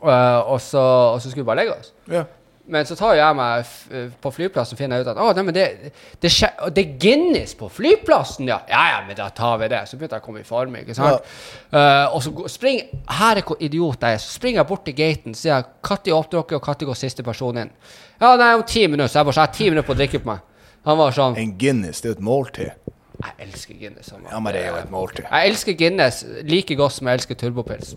Uh, og, så, og så skulle vi bare legge oss. Ja. Men så tar jeg meg på flyplassen og finner jeg ut at oh, nei, men det, det, det er Guinness på flyplassen, ja. Ja, ja, men da tar vi det. Så begynte jeg å komme i form. ikke sant? Eh, og så spring, Her er hvor idiot jeg er. Så springer jeg bort til gaten sier jeg, når åpner dere, og når går siste person inn? Ja, nei, om ti minutter. Så jeg bare så jeg har ti minutter på å drikke på meg. Han var sånn En Guinness, det er jo et måltid. Jeg elsker Guinness. han var- Ja, men det er jo et måltid. Jeg elsker Guinness like godt som jeg elsker turbopils.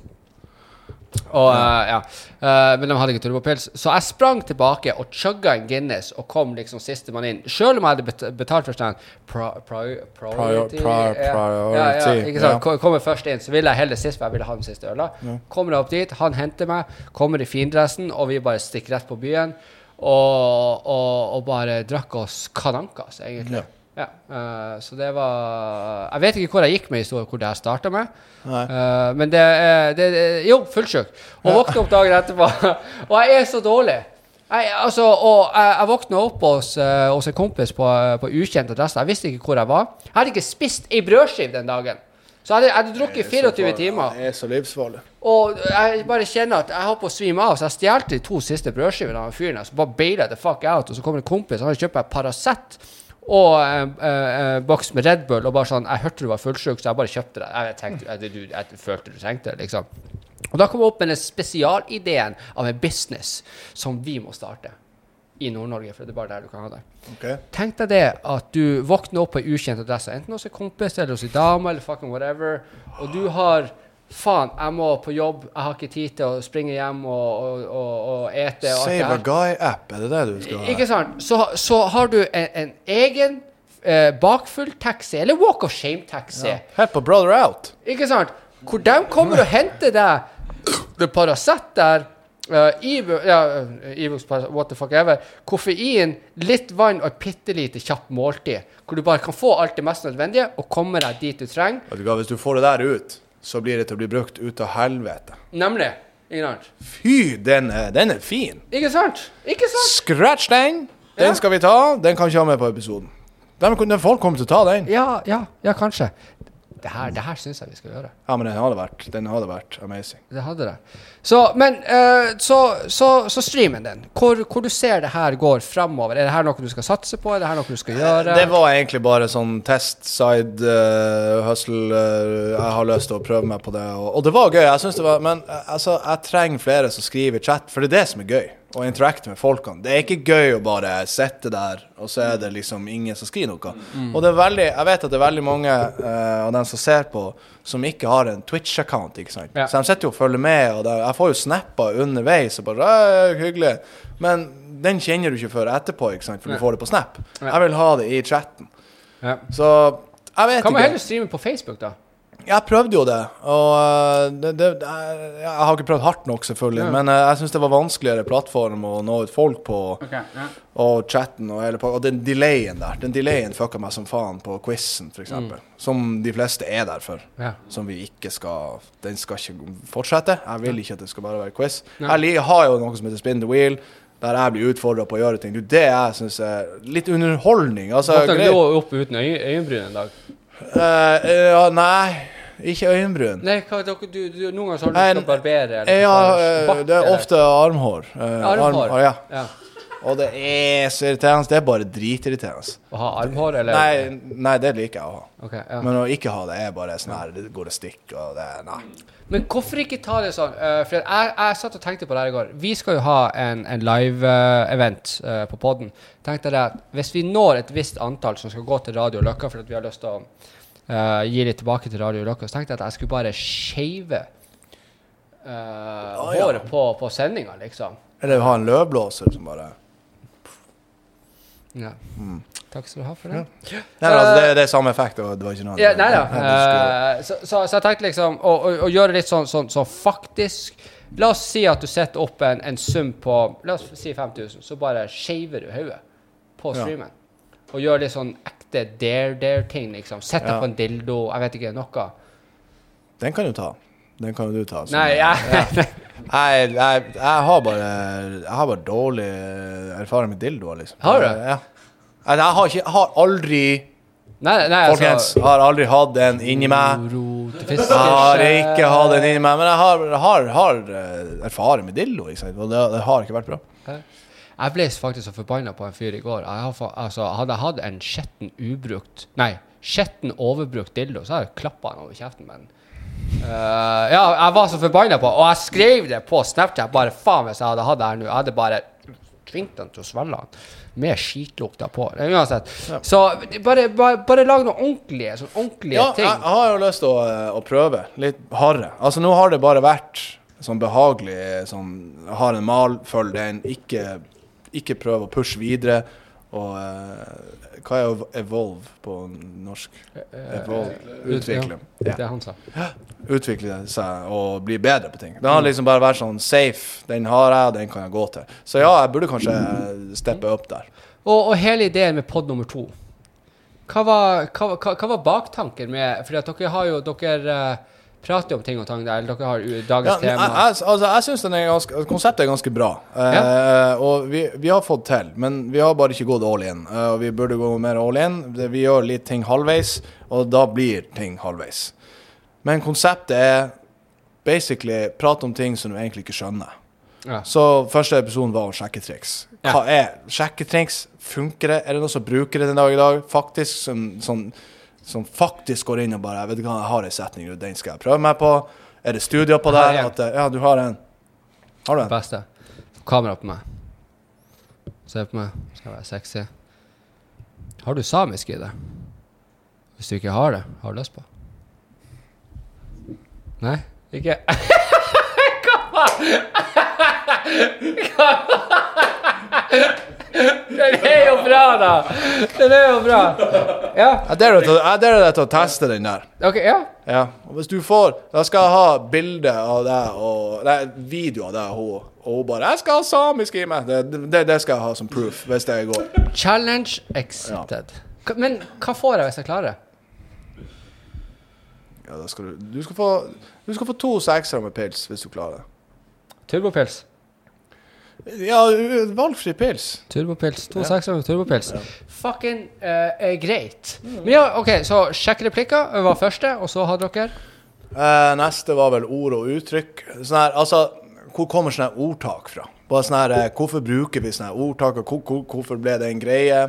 Og, uh, ja. Uh, men de hadde ikke turbopils. Så jeg sprang tilbake og chugga en Guinness og kom liksom sistemann inn. Selv om jeg hadde betalt for den pri priority, Prior- ja. Ja, Kommer først inn, så ville jeg heller sist, for jeg ville ha den siste øla. Kommer jeg opp dit, han henter meg, kommer i findressen, og vi bare stikker rett på byen. Og, og, og bare drakk oss kanankas, egentlig. Ja. eh, så det var Jeg vet ikke hvor jeg gikk med historien, hvor det jeg starta med. Eh, men det, er- Jo, fullsjuk. Og våkne opp dagen etterpå. [laughs] og jeg er så dårlig. Jeg, altså, og jeg, jeg våkna opp hos, eh, hos en kompis på, på ukjent adresse. Jeg visste ikke hvor jeg var. Jeg hadde ikke spist ei brødskive den dagen. Så jeg hadde, drukket 24 timer. Det er så livsfarlig. Og jeg bare kjenner at jeg holdt på å svime av, så jeg stjal de to siste brødskivene av fyren. her, Så bare baila the fuck out. Og så kommer en kompis, han har kjøpt meg Paracet og en uh, boks med Red Bull. Og bare sånn Jeg hørte du var fullsjuk, så jeg bare kjøpte det. Jeg, tenkte, jeg, du, jeg følte du trengte det, liksom. Og da kom jeg opp med den spesialideen av en business som vi må starte i Nord-Norge, for det er bare der du kan ha det. Okay. Tenk deg det at du våkner opp på en ukjent adresse, enten hos en kompis eller hos en dame eller fucking whatever, og du har Faen, jeg må på jobb, jeg har ikke tid til å springe hjem og, og, og, og ete. Og Save a guy-app, er det det du skal ha? Ikke sant? Så, så har du en, en egen eh, bakfull taxi, eller walk of shame-taxi, Ja. Helt på Brother Out. ikke sant? Hvor de kommer og henter deg [coughs] det Paracet der, uh, ja, uh, what the fuck ever, koffein, litt vann og et bitte lite kjapt måltid, hvor du bare kan få alt det mest nødvendige og komme deg dit du trenger. Du Hvis du får det der ut, så blir det til å bli brukt ut av helvete. Nemlig. Ikke sant? Fy, den er, den er fin. Ikke sant? Ikke sant? Scratch den! Den Ja. skal vi ta. Den kan ikke ha med på episoden. Den, den folk kommer til å ta den. Ja, ja, ja, kanskje. Det her, det her syns jeg vi skal gjøre. Ja, men den hadde vært, den hadde vært amazing. Det hadde det. Så, men uh, så, så, så streamen din, hvor, hvor du ser det her går framover? Er det her noe du skal satse på? Er det her noe du skal gjøre? Det var egentlig bare sånn test, side, uh, hustle. uh, jeg har lyst til å prøve meg på det. Og, og det var gøy. jeg synes det var, Men altså, jeg trenger flere som skriver i chat, for det er det som er gøy. Å interacte med folkene. Det er ikke gøy å bare sitte der, og så er det liksom ingen som skriver noe. Og det er veldig, jeg vet at det er veldig mange uh, av dem som ser på, som ikke har en Twitch-account. ikke sant? Ja. Så de sitter jo og følger med, og det, jeg får jo snapper underveis. og bare, hyggelig. Men den kjenner du ikke før etterpå, ikke sant? for du du får det på Snap. Ja. Jeg vil ha det i chatten. Ja. Så jeg vet Kan man ikke. heller streame på Facebook, da? Jeg prøvde jo det, og øh, det, det, jeg, har ikke prøvd hardt nok, selvfølgelig. Ja. Men øh, jeg syns det var vanskeligere plattform å nå ut folk på, ja. og chatten og hele pakka. Og den delayen der, den delayen fucka meg som faen på quizen, f.eks. eksempel Som de fleste er der for. Ja. Som vi ikke skal Den skal ikke fortsette. Jeg vil ikke at det skal bare være quiz. Jeg har jo noe som heter Spin the Wheel. Der jeg blir utfordra på å gjøre ting. Det jeg syns er litt underholdning. Altså, Måtte greit. gå opp uten øy øyenbryn en dag? Eh, ja, nei, ikke øyenbryn. Nei, hva, du, du, du, noen ganger så har du lyst til å barbere eller Ja, eh, det er ofte armhår. Uh, Armhår. armhår ja. Ja. Og det er så irriterende. Det er bare dritirriterende. Å ha armhår, eller? Nei, nei, det liker jeg å ha. Okay, ja. Men å ikke ha det er bare sånn her Det går og stikker, og det Nei. Men hvorfor ikke ta det sånn? eh, for jeg, jeg satt og tenkte på det her i går. Vi skal jo ha en, en live-event på podden. Tenkte jeg at Hvis vi når et visst antall som skal gå til Radio Løkka for at vi har lyst til å uh, gi litt tilbake til Radio Løkka, så tenkte jeg at jeg skulle bare shave eh, ja. håret på, på sendinga, liksom. Eller ha en løvblåser som bare Ja. Takk skal du ha for det. Nei, men altså, det, det er samme effekt, og det var ikke noe Ja, nei ja. Nei, Eh, så, så, så jeg tenkte liksom å, å, å gjøre litt sånn, sånn, sånn faktisk La oss si at du setter opp en, en sum på La oss si 5000, så bare shaver du hodet på Ja. streamen. Og gjør litt sånn ekte dare-dare-ting, liksom. Sett deg Ja. på en dildo, jeg vet ikke, noe. Den kan du ta. Den kan jo du ta. så- Nei, jeg Jeg, [laughs] jeg, jeg, har bare, jeg har bare dårlig erfaring med dildoer, liksom. Har du? Ja. Jeg, jeg, har ikke, har aldri Nei, nei, Folkens, altså jeg har aldri hatt en inni meg. Jeg har ikke hatt en inni meg, men jeg har, har, har eh, erfaring med dildo, og det, det har ikke vært bra. Jeg ble faktisk så forbanna på en fyr i går. Jeg har, altså, hadde jeg hatt en skjetten ubrukt Nei, skjetten overbrukt dildo, så hadde jeg klappa han over kjeften med den. Eh, ja, jeg var så forbanna på Og jeg skrev det på Snapchat. Bare faen hvis jeg hadde hatt det her nå. Jeg hadde bare tvingt han til å svelge han. Med skitlukta på. Det Ja. Så bare, bare, bare lag noe ordentlige, sånn ordentlige Ja, ting. jeg har jo lyst til å, eh, å prøve. Litt harde. Altså, nå har det bare vært sånn behagelig sånn har en mal, følg den. Ikke, ikke prøv å pushe videre. Og eh, hva er evolve på norsk? Evolve. Utvikle. Ja, Ja. det han sa. Utvikle seg og bli bedre på ting. Det har liksom bare vært sånn safe. Den har jeg, den kan jeg gå til. Så ja, jeg burde kanskje steppe opp der. Og, og hele ideen med pod nummer to Hva var, hva, hva, hva var baktanken med For dere har jo Dere eh, prater om ting og tang der. Eller dere har dagens Ja, tema. jeg, altså, jeg syns konseptet er ganske bra. Eh, Og vi, vi har fått til, men vi har bare ikke gått all in. Eh, og vi burde gå mer all in. Vi gjør litt ting halvveis, og da blir ting halvveis. Men konseptet er basically prate om ting som du egentlig ikke skjønner. Ja. Så første episoden var om sjekketriks. Hva er sjekketriks? Funker det? Er det noen som bruker det den dag i dag? Faktisk, som, som, som faktisk går inn og bare Vet du hva, jeg har en setning, og den skal jeg prøve meg på. Er det studier på der? det? At, ja, du har en. Har du en? Beste. Kamera på meg. Se på meg. Skal være sexy. Har du samisk i det? Hvis du ikke har det, har du lyst på? Nei? Ikke? [laughs] [laughs] Den er jo bra, da! Den er jo bra. Ja, Jeg dare deg til- å teste den der. OK. Ja. Ja. Og hvis du får Da skal jeg ha bilde av deg og Nei, video av deg og hun. Og hun bare 'Jeg skal ha samisk i meg'. Det, det, det skal jeg ha som proof hvis det går. Challenge accepted. Ja. Men hva får jeg hvis jeg klarer det? Ja, da skal du Du skal få, du skal få to seksere med pils hvis du klarer det. Turbopils. Ja, valgfri pils. Turbopils. To sekser med turbopils. Fucking uh, er greit. Men ja, OK, så sjekk replikker var første, og så hadde dere Uh, neste var vel ord og uttrykk. Sånn her, altså, hvor kommer sånne ordtak fra? Bare sånn her, eh, Hvorfor bruker vi sånne ordtak, og hvor, hvor, hvorfor ble det en greie?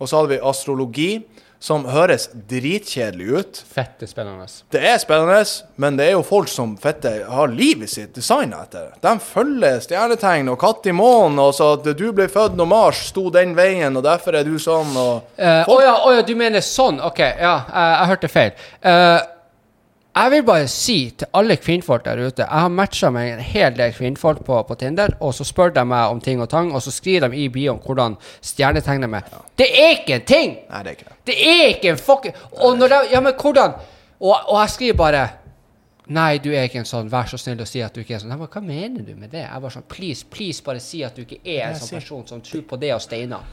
Og så hadde vi astrologi, som høres dritkjedelig ut. Fette spennende. Det er spennende, men det er jo folk som fette har livet sitt designa etter. De følger stjernetegn og katt i månen, og så at du ble født når Mars sto den veien, og derfor er du sånn, og Å Folk- ja, oh ja, du mener sånn? OK, ja, eh, jeg hørte feil. Eh, jeg vil bare si til alle kvinnfolk der ute Jeg har matcha med en hel del kvinnfolk på, på Tinder, og så spør de meg om ting og tang, og så skriver de i bioen hvordan stjernetegnet Ja. Det er ikke en ting! Nei, det er ikke det. Det er ikke en fucking Og når de Ja, men hvordan? Og, og jeg skriver bare Nei, du er ikke en sånn. Vær så snill å si at du ikke er sånn. Nei, Hva mener du med det? Jeg var sånn, Please, please, bare si at du ikke er en sånn person som tror på det og steiner.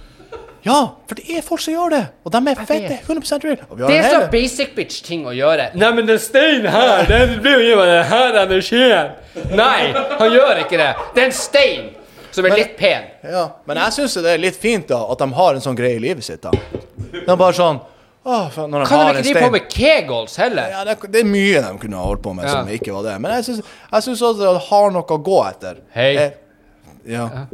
Ja, for det er folk som gjør det, og de er fette vet. 100 real. Og vi har Det er så hele- basic bitch-ting å gjøre. Nei, men den steinen her, den blir jo gi meg den her energien. Nei, han gjør ikke det. Det er en stein som er litt pen. Ja, men jeg syns det er litt fint da at de har en sånn greie i livet sitt. da. De er bare sånn åh, Kan de ikke drive på med kegels heller? ja, det, det er mye de kunne ha holdt på med Ja. som ikke var det. Men jeg syns, jeg syns også at de har noe å gå etter. Hei. Eh, ja. ja,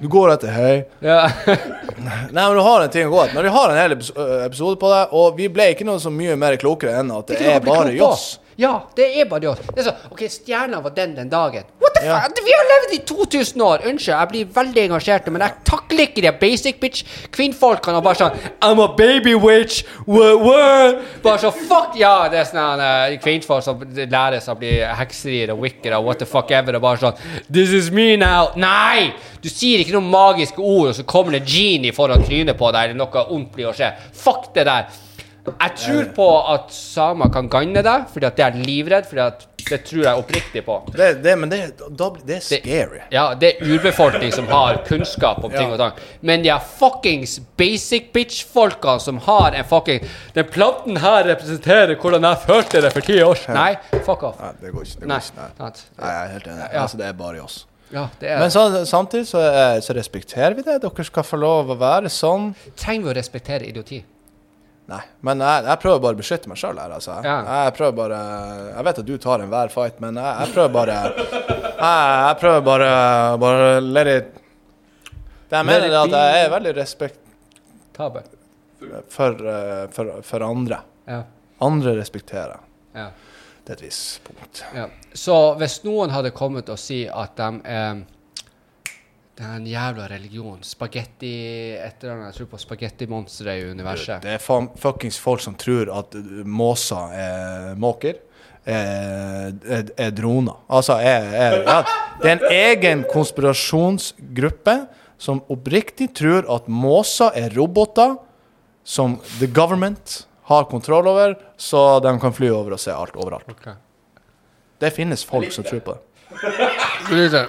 du går etter hei. Ja. [laughs] Nei, men du har en ting å gå etter. Når vi har en hel episode på det, og vi ble ikke noe så mye mer klokere enn at det det er, er bare joss. Ja, det er bare oss. Det er sånn, ok, Stjerna var den den dagen. What the Ja. fuck? Vi har levd i 2000 år! Unnskyld, jeg blir veldig engasjert, men jeg takler ikke de basic bitch kvinnfolkene og bare sånn I'm a baby witch! What, what? Bare så fuck Ja, det er sånn uh, kvinnfolk som lærer seg å bli hekserier og wicker og what the fuck ever, og bare sånn This is me now! Nei! Du sier ikke noen magiske ord, og så kommer det genie foran trynet på deg, eller noe ondt blir å skje. Fuck det der! Jeg tror på at samer kan ganne deg, fordi at det er livredd. Fordi at det tror jeg oppriktig på. Det, det, men det, da, det er scary. Ja, det er urbefolkning som har kunnskap om ting Ja. og tang. Men de er fuckings basic bitch-folka som har en fucking Den planten her representerer hvordan jeg følte det for ti år siden. Nei, fuck off. Nei, det går ikke. Det går Nei. ikke. Nei. Nei, jeg er helt enig. Ja. Altså, det er bare i oss. Ja, det er Men så, samtidig så, eh, så respekterer vi det. Dere skal få lov å være sånn. Trenger vi å respektere idioti? Nei, men jeg, jeg prøver bare å beskytte meg sjøl her, altså. Ja. Jeg prøver bare Jeg vet at du tar enhver fight, men jeg, jeg prøver bare Jeg, jeg prøver bare Bare let it Det jeg mener, er at jeg er veldig respektabel for, eh, for, for andre. Ja. Andre respekterer ja. Det er et visst punkt. Ja. Så hvis noen hadde kommet og si at de eh, Det er en jævla religion, spagetti et eller annet, Jeg tror på spagettimonstre i universet. Det er fuckings folk som tror at måser er måker. Er, er, er droner. Altså er, er, ja, Det er en egen konspirasjonsgruppe som oppriktig tror at måser er roboter som the government har kontroll over, så de kan fly over og se alt overalt. Okay. Det finnes folk som tror på det.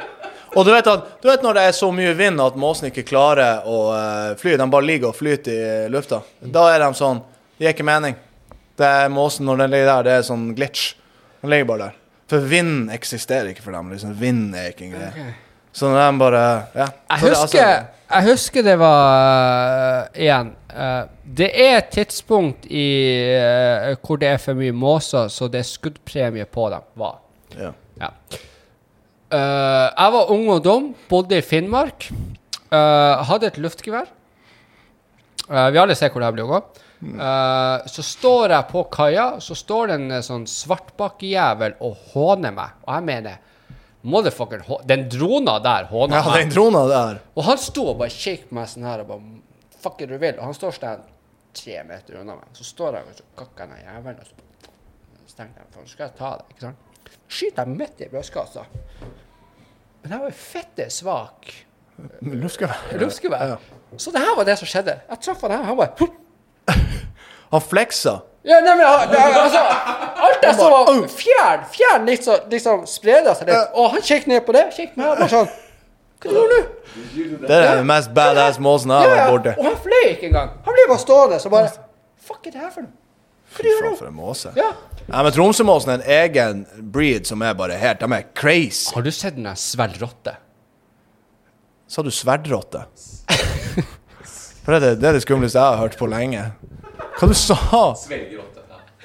Og du vet, at, du vet når det er så mye vind at måsen ikke klarer å eh, fly, de bare ligger og flyter i lufta. Da er de sånn Det gir ikke mening. Det er Måsen når den ligger der, det er sånn glitch. Den ligger bare der. For vind eksisterer ikke for dem. liksom Vind er ikke en greie. Så når de bare Ja. Jeg Så det- husker, altså, jeg husker det var uh, Igjen. uh, det er et tidspunkt i uh, hvor det er for mye måser, så det er skuddpremie på dem. Var. ja. Ja. Uh, jeg var ung og dum, bodde i Finnmark. Uh, hadde et luftgevær. Uh, vi alle ser hvor det her blir å gå. Så står jeg på kaia, så står det en sånn svartbakkejævel og håner meg. Og jeg mener Motherfucker, den drona der håner ja, meg. den drona der. Og han sto og bare kikket meg sånn her og bare Fuck it, du vil. Og han står sånn tre meter unna meg. Så står jeg og så kakker jeg den jævelen, og så stenger jeg. For skal jeg ta det, ikke sant? Skyter jeg midt i brystkassa. Men jeg var jo fette svak Luftgevær. luftgevær. Ja. Så det her var det som skjedde. Jeg traff han her, han bare [laughs] Han fleksa. ja, nei, men, altså, Alt jeg så var fjern, fjern liksom, liksom spreda seg litt. Og han kikket ned på det. Kikket meg bare sånn Hva gjør du? Det er den mest badass måsen jeg har vært borti. Og han fløy ikke engang. Han ble bare stående så bare Fuck er det her for noe? Hva Fy gjør faen, for en måse. Ja. Nei, men Tromsømåsen er en egen breed som er bare helt De er crazy. Har du sett den der sverdrotte? Sa du sverdrotte? [laughs] For det, er det- det er det skumleste jeg har hørt på lenge. Hva du sa Svelgerotte.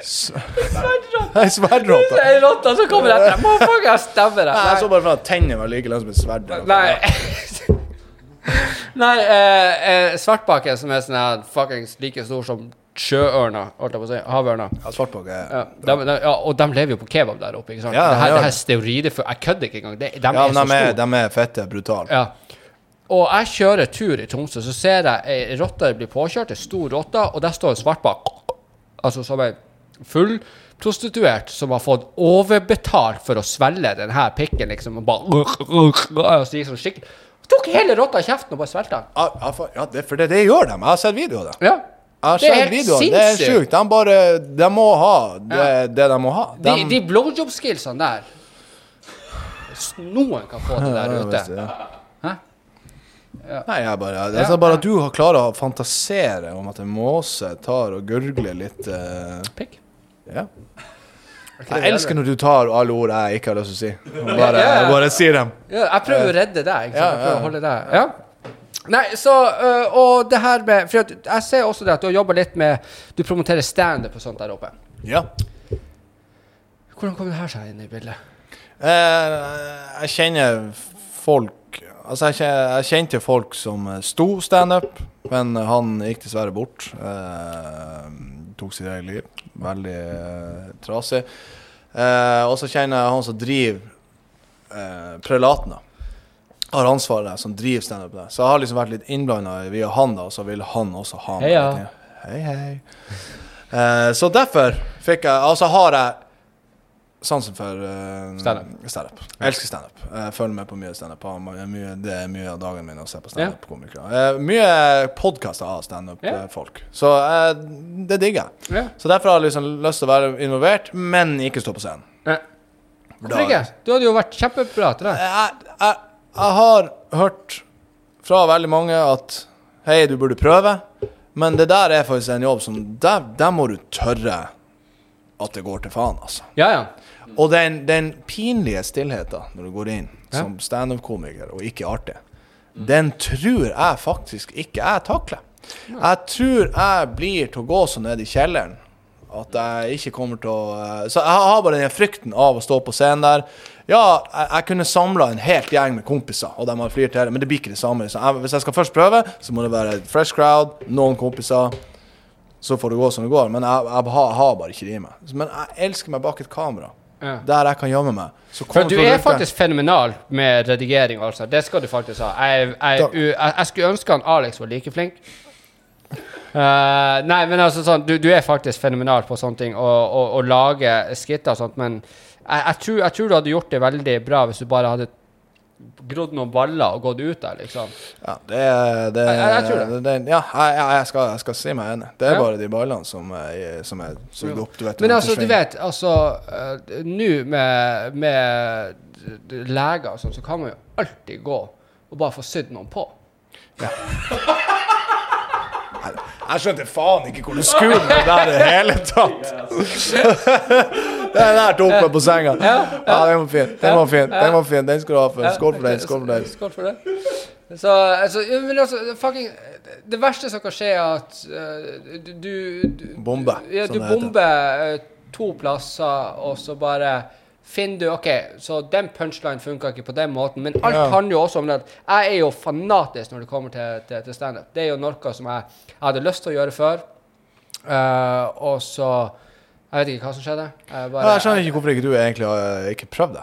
Sverdrotte. Nei, sverdrotte. Det er rotta som kommer etter. Motherfucker, jeg stemmer Nei, jeg så bare for at tennene var like lange som et sverd. eller noe. Nei. [laughs] Nei, eh, eh, Svartbakken, som er sånn her fuckings like stor som sjøørna, holdt jeg på å si. Havørna. Ja, svartbakk er Ja, de, de, ja, og de lever jo på kebab der oppe, ikke sant? Ja, det her, ja. det her steroidefull Jeg kødder ikke engang. De, de Ja, er så store. de er fette, brutale. Ja. Og jeg kjører tur i Tromsø, så ser jeg ei rotte bli påkjørt, ei stor rotte, og der står en svartbak, Altså som en full prostituert som har fått overbetalt for å svelge den her pikken, liksom, og bare og så gikk sånn skikkelig Tok hele rotta i kjeften og bare svelgte den. Ja, ja, for, det, for det, det gjør de. Jeg har sett videoer av det. Ja. Jeg har Det er helt. Det er sjukt. De bare De må ha det, det de må ha. De, de blowjob-skillsene der Hvis noen kan få det der Ja, ute visst, ja. Nei, jeg bare Det er så bare at du har klarer å fantasere om at en måse tar og gurgler litt uh, Pikk. Ja. Jeg elsker når du tar alle ord jeg ikke har lyst til å si. [laughs] Bare, Ja, ja. bare sier dem. Ja, jeg prøver å redde deg. Ja, Jeg prøver å holde deg Ja. Nei, så øh, Og det her med For jeg ser også det at du har jobba litt med Du promoterer standup og sånt der oppe. Ja. Hvordan kom det her seg inn i bildet? Eh, jeg kjenner folk Altså, jeg kjen- jeg kjente folk som eh, sto standup, men han gikk dessverre bort. Eh, tok sitt eget liv. Veldig eh, trasig. Eh, og så kjenner jeg han som driver eh, Prelaten, da. Har ansvaret der, som driver standup der. Så jeg har liksom vært litt innblanda via han, da, og så vil han også ha meg. Heia. Hei, hei. Uh, så derfor fikk jeg Altså har jeg sansen for uh, Standup. Stand Jeg elsker standup. Jeg følger med på mye standup. Det er mye av dagen min å se på standup-komikere. Uh, mye podkaster av standup-folk. Så eh, det digger jeg. Yeah. Så derfor har jeg liksom lyst til å være involvert, men ikke stå på scenen. For Hvorfor ikke? Du hadde jo vært kjempebra til det. Jeg, jeg, jeg har hørt fra veldig mange at hei, du burde prøve, men det der er faktisk en jobb som Der, der må du tørre at det går til faen, altså. Ja, ja. Og den, den pinlige stillheten når du går inn Ja. som standup-komiker og ikke artig, den tror jeg faktisk ikke jeg takler. Jeg tror jeg blir til å gå så ned i kjelleren at jeg ikke kommer til å eh, Så jeg har bare den frykten av å stå på scenen der. Ja, jeg, jeg kunne samla en helt gjeng med kompiser, og de har flirt det, men det blir ikke det samme. Så jeg, hvis jeg skal først prøve, så må det være fresh crowd, noen kompiser. Så får det gå som det går. Men jeg, jeg, har, har bare ikke det i meg. Men jeg elsker meg bak et kamera ja. der jeg kan gjemme meg. Så For du er faktisk fenomenal med redigering, altså. Det skal du faktisk ha. Jeg, jeg, jeg, skulle ønske han Alex var like flink. Uh, nei, men altså sånn, du, du er faktisk fenomenal på sånne ting, og lage skitter og sånt, men jeg, tror, jeg tror du hadde gjort det veldig bra hvis du bare hadde grodd noen baller og gått ut der, liksom. Ja, det, det, Jeg- jeg tror det. det, ja, jeg, skal, jeg skal si meg enig. Det er Ja. bare de ballene som som er sugd opp. Du vet, Men altså, du vet, altså uh, Nå med, med leger og sånn, så kan man jo alltid gå og bare få sydd noen på. [laughs] Jeg skjønte faen ikke hvor du skulle med det der i det hele tatt. [laughs] den der tok meg på senga. Ja, den var fin. Den var fin. Den var fin. Den skal du ha for. Skål for den. Skål for den. Skål for det. Så, altså, men altså, fucking Det verste som kan skje, er at uh, du, du, du Bombe, Ja, du bomber eh, to plasser, og så bare finner du OK, så den punchline funka ikke på den måten, men alt Ja. handler jo også om det at jeg er jo fanatisk når det kommer til, til, til standup. Det er jo noe som jeg, jeg hadde lyst til å gjøre før, Uh, og så Jeg vet ikke hva som skjedde. Jeg, bare, Ja, jeg skjønner ikke hvorfor ikke du egentlig har ikke prøvd det.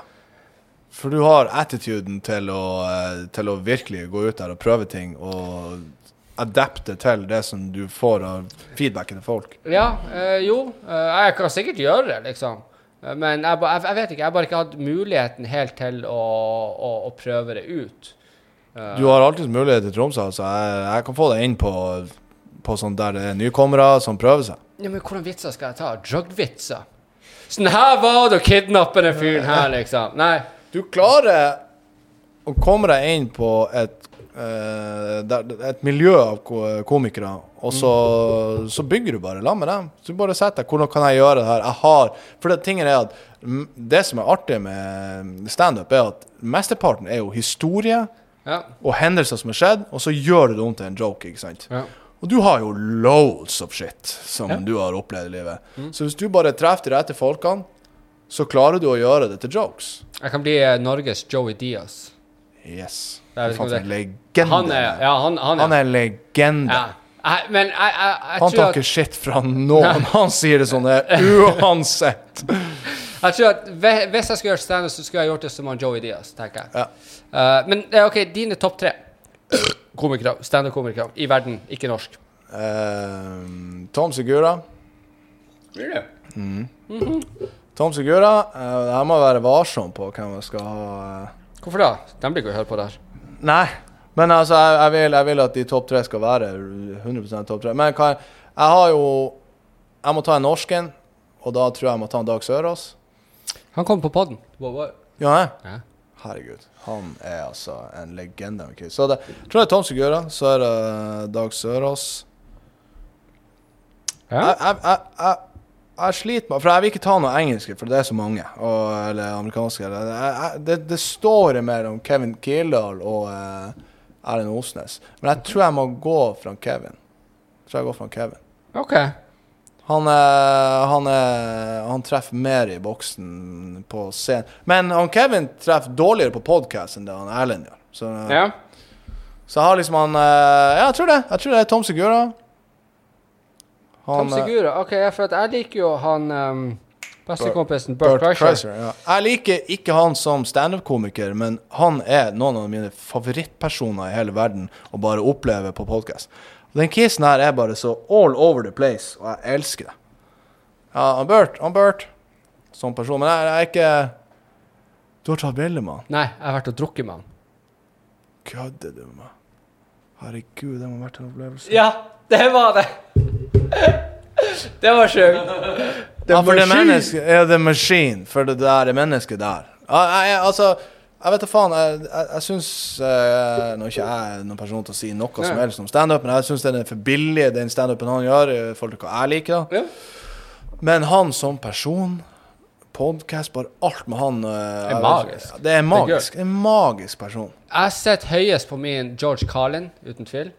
For du har attituden til å, eh, til å virkelig gå ut der og prøve ting og adapte til det som du får av feedbacken til folk. Ja, eh, jo. eh, jeg kan sikkert gjøre det, liksom. Men jeg, jeg, jeg vet ikke. Jeg har bare ikke hatt muligheten helt til å, å, å prøve det ut. Eh, Du har alltid mulighet til Tromsø, så jeg, jeg kan få deg inn på, på sånn der det er nykommere som prøver seg. ja, men hvordan vitser skal jeg ta? Drug-vitser? Sånn her var det å kidnappe den fyren her, [laughs] liksom. Nei. Du klarer å komme deg inn på et, et miljø av komikere, og så, så bygger du bare lag med dem. Så bare sett deg hvordan kan jeg gjøre det her. Jeg har For det tingen er at mm, det som er artig med standup, er at mesteparten er jo historie Ja. og hendelser som har skjedd, og så gjør du det om til en joke. ikke sant? ja. Og du har jo loads of shit som Ja. Mm. du har opplevd i livet. Så hvis du bare treffer de rette folkene, så klarer du å gjøre det til jokes. Jeg kan bli eh, Norges Joey Diaz. Yes. Jeg vet ikke om Faktisk en det- legende. Han er Ja, han, han Han er legende. ja. Jeg, men jeg, jeg, jeg, Han tar at, ikke shit fra noen. Han sier det sånn [laughs] uansett. jeg tror at hvis jeg skulle gjort standup, så skulle jeg gjort det som han Joey Diaz, tenker jeg. Ja. Uh, men eh, OK, dine topp tre komikere, standup-komikere i verden, ikke norsk. Uh, Tom Segura. Blir det? Tom Segura. Uh, jeg må være varsom på hvem jeg skal ha eh. Hvorfor da? De blir ikke å høre på der. Nei, men altså, jeg, jeg, vil, jeg vil at de topp tre skal være 100 topp tre. Men hva, jeg har jo Jeg må ta en norsken, og da tror jeg jeg må ta en Dag Sørås. Han kom på wow. Ja. Ja. Herregud. Han er altså en legende. Så det, jeg tror det er Tom Segura, så er det Dag Sørås. Ja. Jeg, jeg, sliter med For jeg vil ikke ta noe engelske, for det er så mange. Og, eller amerikanske. Eller, jeg, jeg, det, det står mellom Kevin Kildahl og uh, Erlend Osnes. Men jeg tror jeg må gå fra Kevin. Jeg tror jeg går fra Kevin. OK. Han, uh, han, uh, han treffer mer i boksen på scenen. Men han Kevin treffer dårligere på podkast enn det han Erlend gjør. Så, Ja. så jeg har liksom han eh, Ja, jeg tror det. Jeg tror det er Tom Segura. Han, Tom Sigura. OK, for jeg liker jo han um, Bestekompisen Bert Bert Kreischer. Ja. Jeg liker ikke han som standup-komiker, men han er noen av mine favorittpersoner i hele verden å bare oppleve på podkast. Den kisen her er bare så all over the place, og jeg elsker det. Ja, han Bert, han Bert som person. Men jeg, jeg er ikke Du har tatt bilde med han? Nei, jeg har vært og drukket med han. Kødder du med meg? Herregud, det må ha vært en opplevelse. Ja, det var det! Det var sjukt. Ja, for det mennesket er the machine, for det der mennesket der. Altså, jeg vet da faen. Jeg, jeg, jeg syns uh, Nå er ikke jeg noen person til å si noe som helst om standup, men jeg syns den er for billig, den standupen han gjør, i forhold til hva jeg liker. Ja. Men han som person, podkast, bare alt med han uh, er magisk. Det er magisk. Det er en magisk person. Jeg sitter høyest på min George Carlin, uten tvil.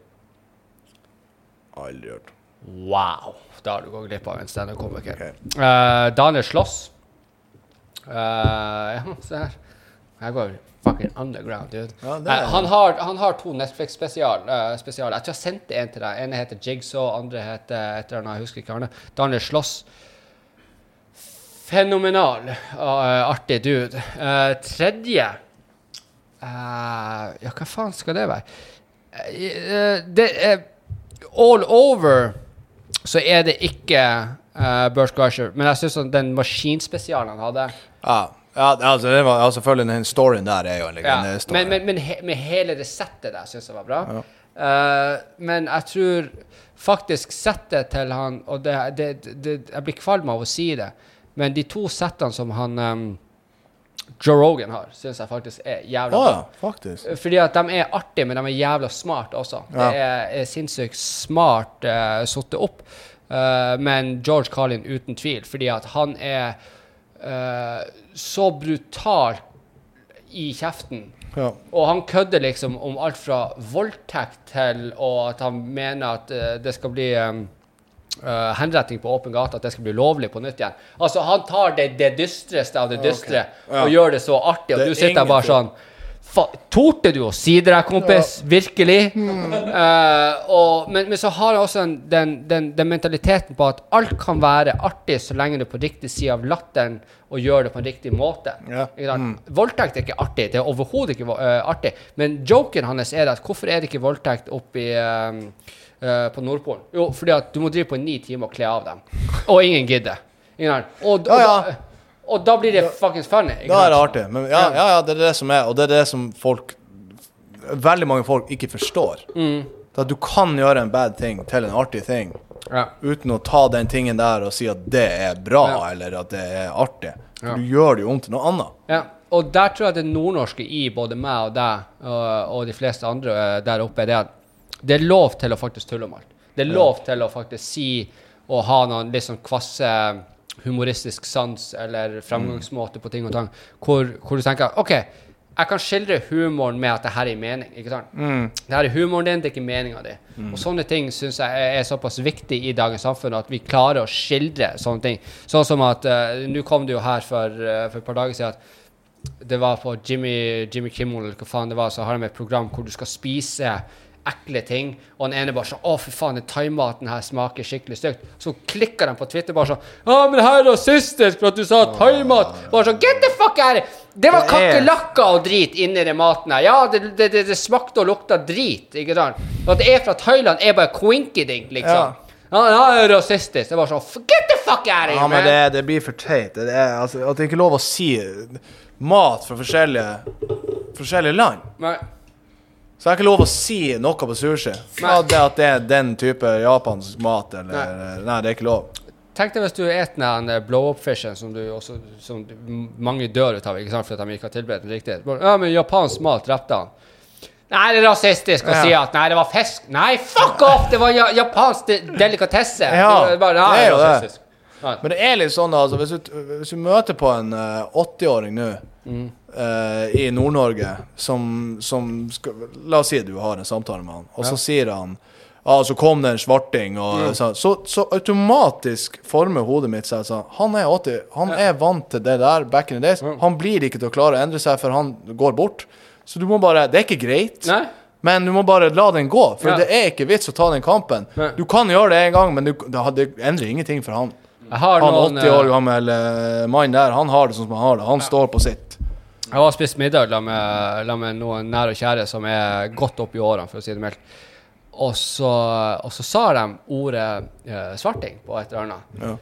Aldri hørt. Wow. Da har du gått glipp av en standup-komiker. Okay. Uh, Daniel Slåss. Uh, ja, se her. Jeg går fucking underground, dude. Ja, er- Eh, han, har, han har to Netflix-spesial. Uh, jeg tror jeg sendte en til deg. En heter Jigsaw, andre heter et eller annet, jeg husker ikke Arne. Daniel Slåss. Fenomenal eh, artig dude. Uh, tredje eh, Ja, hva faen skal det være? Eh, eh, det er All over så er det ikke uh, Burt Garsher. men jeg syns den maskinspesialen han hadde Ja, ja altså, det var, altså, selvfølgelig den storyen der er jo en ja. legendehistorie. Men, men, men he, med hele det settet der syns jeg var bra. Eh, men jeg tror faktisk settet til han Og det, det, det, jeg blir kvalm av å si det, men de to settene som han um, Joe Rogan har, syns jeg faktisk er jævla Å bra. ja, faktisk. Fordi at de er artige, men de er jævla smart også. Ja. Det er, er sinnssykt smart uh, satt opp. Uh, men George Carlin uten tvil, fordi at han er uh, så brutal i kjeften. Ja. Og han kødder liksom om alt fra voldtekt til og at han mener at uh, det skal bli um, eh, henretting på åpen gate, at det skal bli lovlig på nytt igjen. Altså, han tar det, det dystreste av det dystre Ja. og gjør det så artig, og du er sitter der bare sånn Torde du å si det der, kompis? Virkelig? Eh, og, men, men så har jeg også en, den, den, den mentaliteten på at alt kan være artig så lenge du er på riktig side av latteren og gjør det på en riktig måte. Ja. Mm. Voldtekt er ikke artig. Det er overhodet ikke uh, artig. Men joken hans er at hvorfor er det ikke voldtekt oppi uh, på Nordpolen? Jo, fordi at du må drive på i ni timer og kle av dem. Og ingen gidder. Ingen sant? Og, og, Ja, ja. Da, og da blir det fuckings funny. Da er det artig. Men ja, ja, ja, det er det som er, og det er det som folk Veldig mange folk ikke forstår. Mm. At du kan gjøre en bad thing til en artig ting Ja. uten å ta den tingen der og si at det er bra, Ja. eller at det er artig. For Ja. du gjør det jo om til noe annet. Ja, og der tror jeg det nordnorske i både meg og deg og, og de fleste andre eh, der oppe, er det at det er lov til å faktisk tulle om alt. Det er lov til å faktisk si og ha noen litt sånn kvasse humoristisk sans eller fremgangsmåte på ting og tang, hvor, hvor du tenker OK, jeg kan skildre humoren med at det her er mening. ikke sant? Det her er humoren din, det er ikke meninga di. Og sånne ting syns jeg er såpass viktig i dagens samfunn at vi klarer å skildre sånne ting. Sånn som at uh, Nå kom det jo her for, uh, for et par dager siden at det var på Jimmy, Jimmy Kimmel eller hva faen det var, så har de et program hvor du skal spise ekle ting, og den ene bare sånn 'Å, fy faen, den thaimaten her smaker skikkelig stygt'. Så klikker de på Twitter bare sånn 'Ja, men her er rasistisk for at du sa thaimat'. Bare sånn 'Get the fuck out of! Det var er- kakerlakker og drit inni den maten her. Ja, det, det, det, det smakte og lukta drit, ikke sant? Og at det er fra Thailand, er bare quinkydink, liksom. Ja, ja, det er rasistisk. Det var sånn Get the fuck out of here, Ja, men man! det, det blir for teit. Det er, altså, at det ikke er lov å si mat fra forskjellige, forskjellige land. Men, Så det er ikke lov å si noe på sushi. Fra det at det er den type japansk mat, eller Nei, det er ikke lov. Tenk deg hvis du spiser den blow-up-fishen som, også, som mange dør ut av ikke sant, fordi de ikke har tilberedt den riktig. Ja, men japansk mat drepte han. Nei, det er rasistisk å Ja. si at nei, det var fisk. Nei, fuck off! Det var japansk delikatesse. Ja, det, var bare, nei, det er jo det. rasistisk. Nei. Men det er litt sånn, altså, hvis du, hvis du møter på en eh, 80-åring nå Mm. Eh, i Nord-Norge som, som skal, La oss si du har en samtale med han, og så sier han Ja, så kom det en svarting, og Mm. så, så, så automatisk former hodet mitt seg sånn Han er 80, han er vant til det der back in the days. Han blir ikke til å klare å endre seg for han går bort. Så du må bare Det er ikke greit. Nei? Men du må bare la den gå, for Ja. det er ikke vits å ta den kampen. Nei. Du kan gjøre det en gang, men du, det, det endrer ingenting for han. Han noen 80 år eh, gammel uh, mann der, han har det sånn som han har det. Han står på sitt. Jeg har spist middag la med, la med noen nære og kjære som er godt opp i årene, for å si det mildt. Og så, og så sa de ordet eh, svarting på et eller annet. Ja.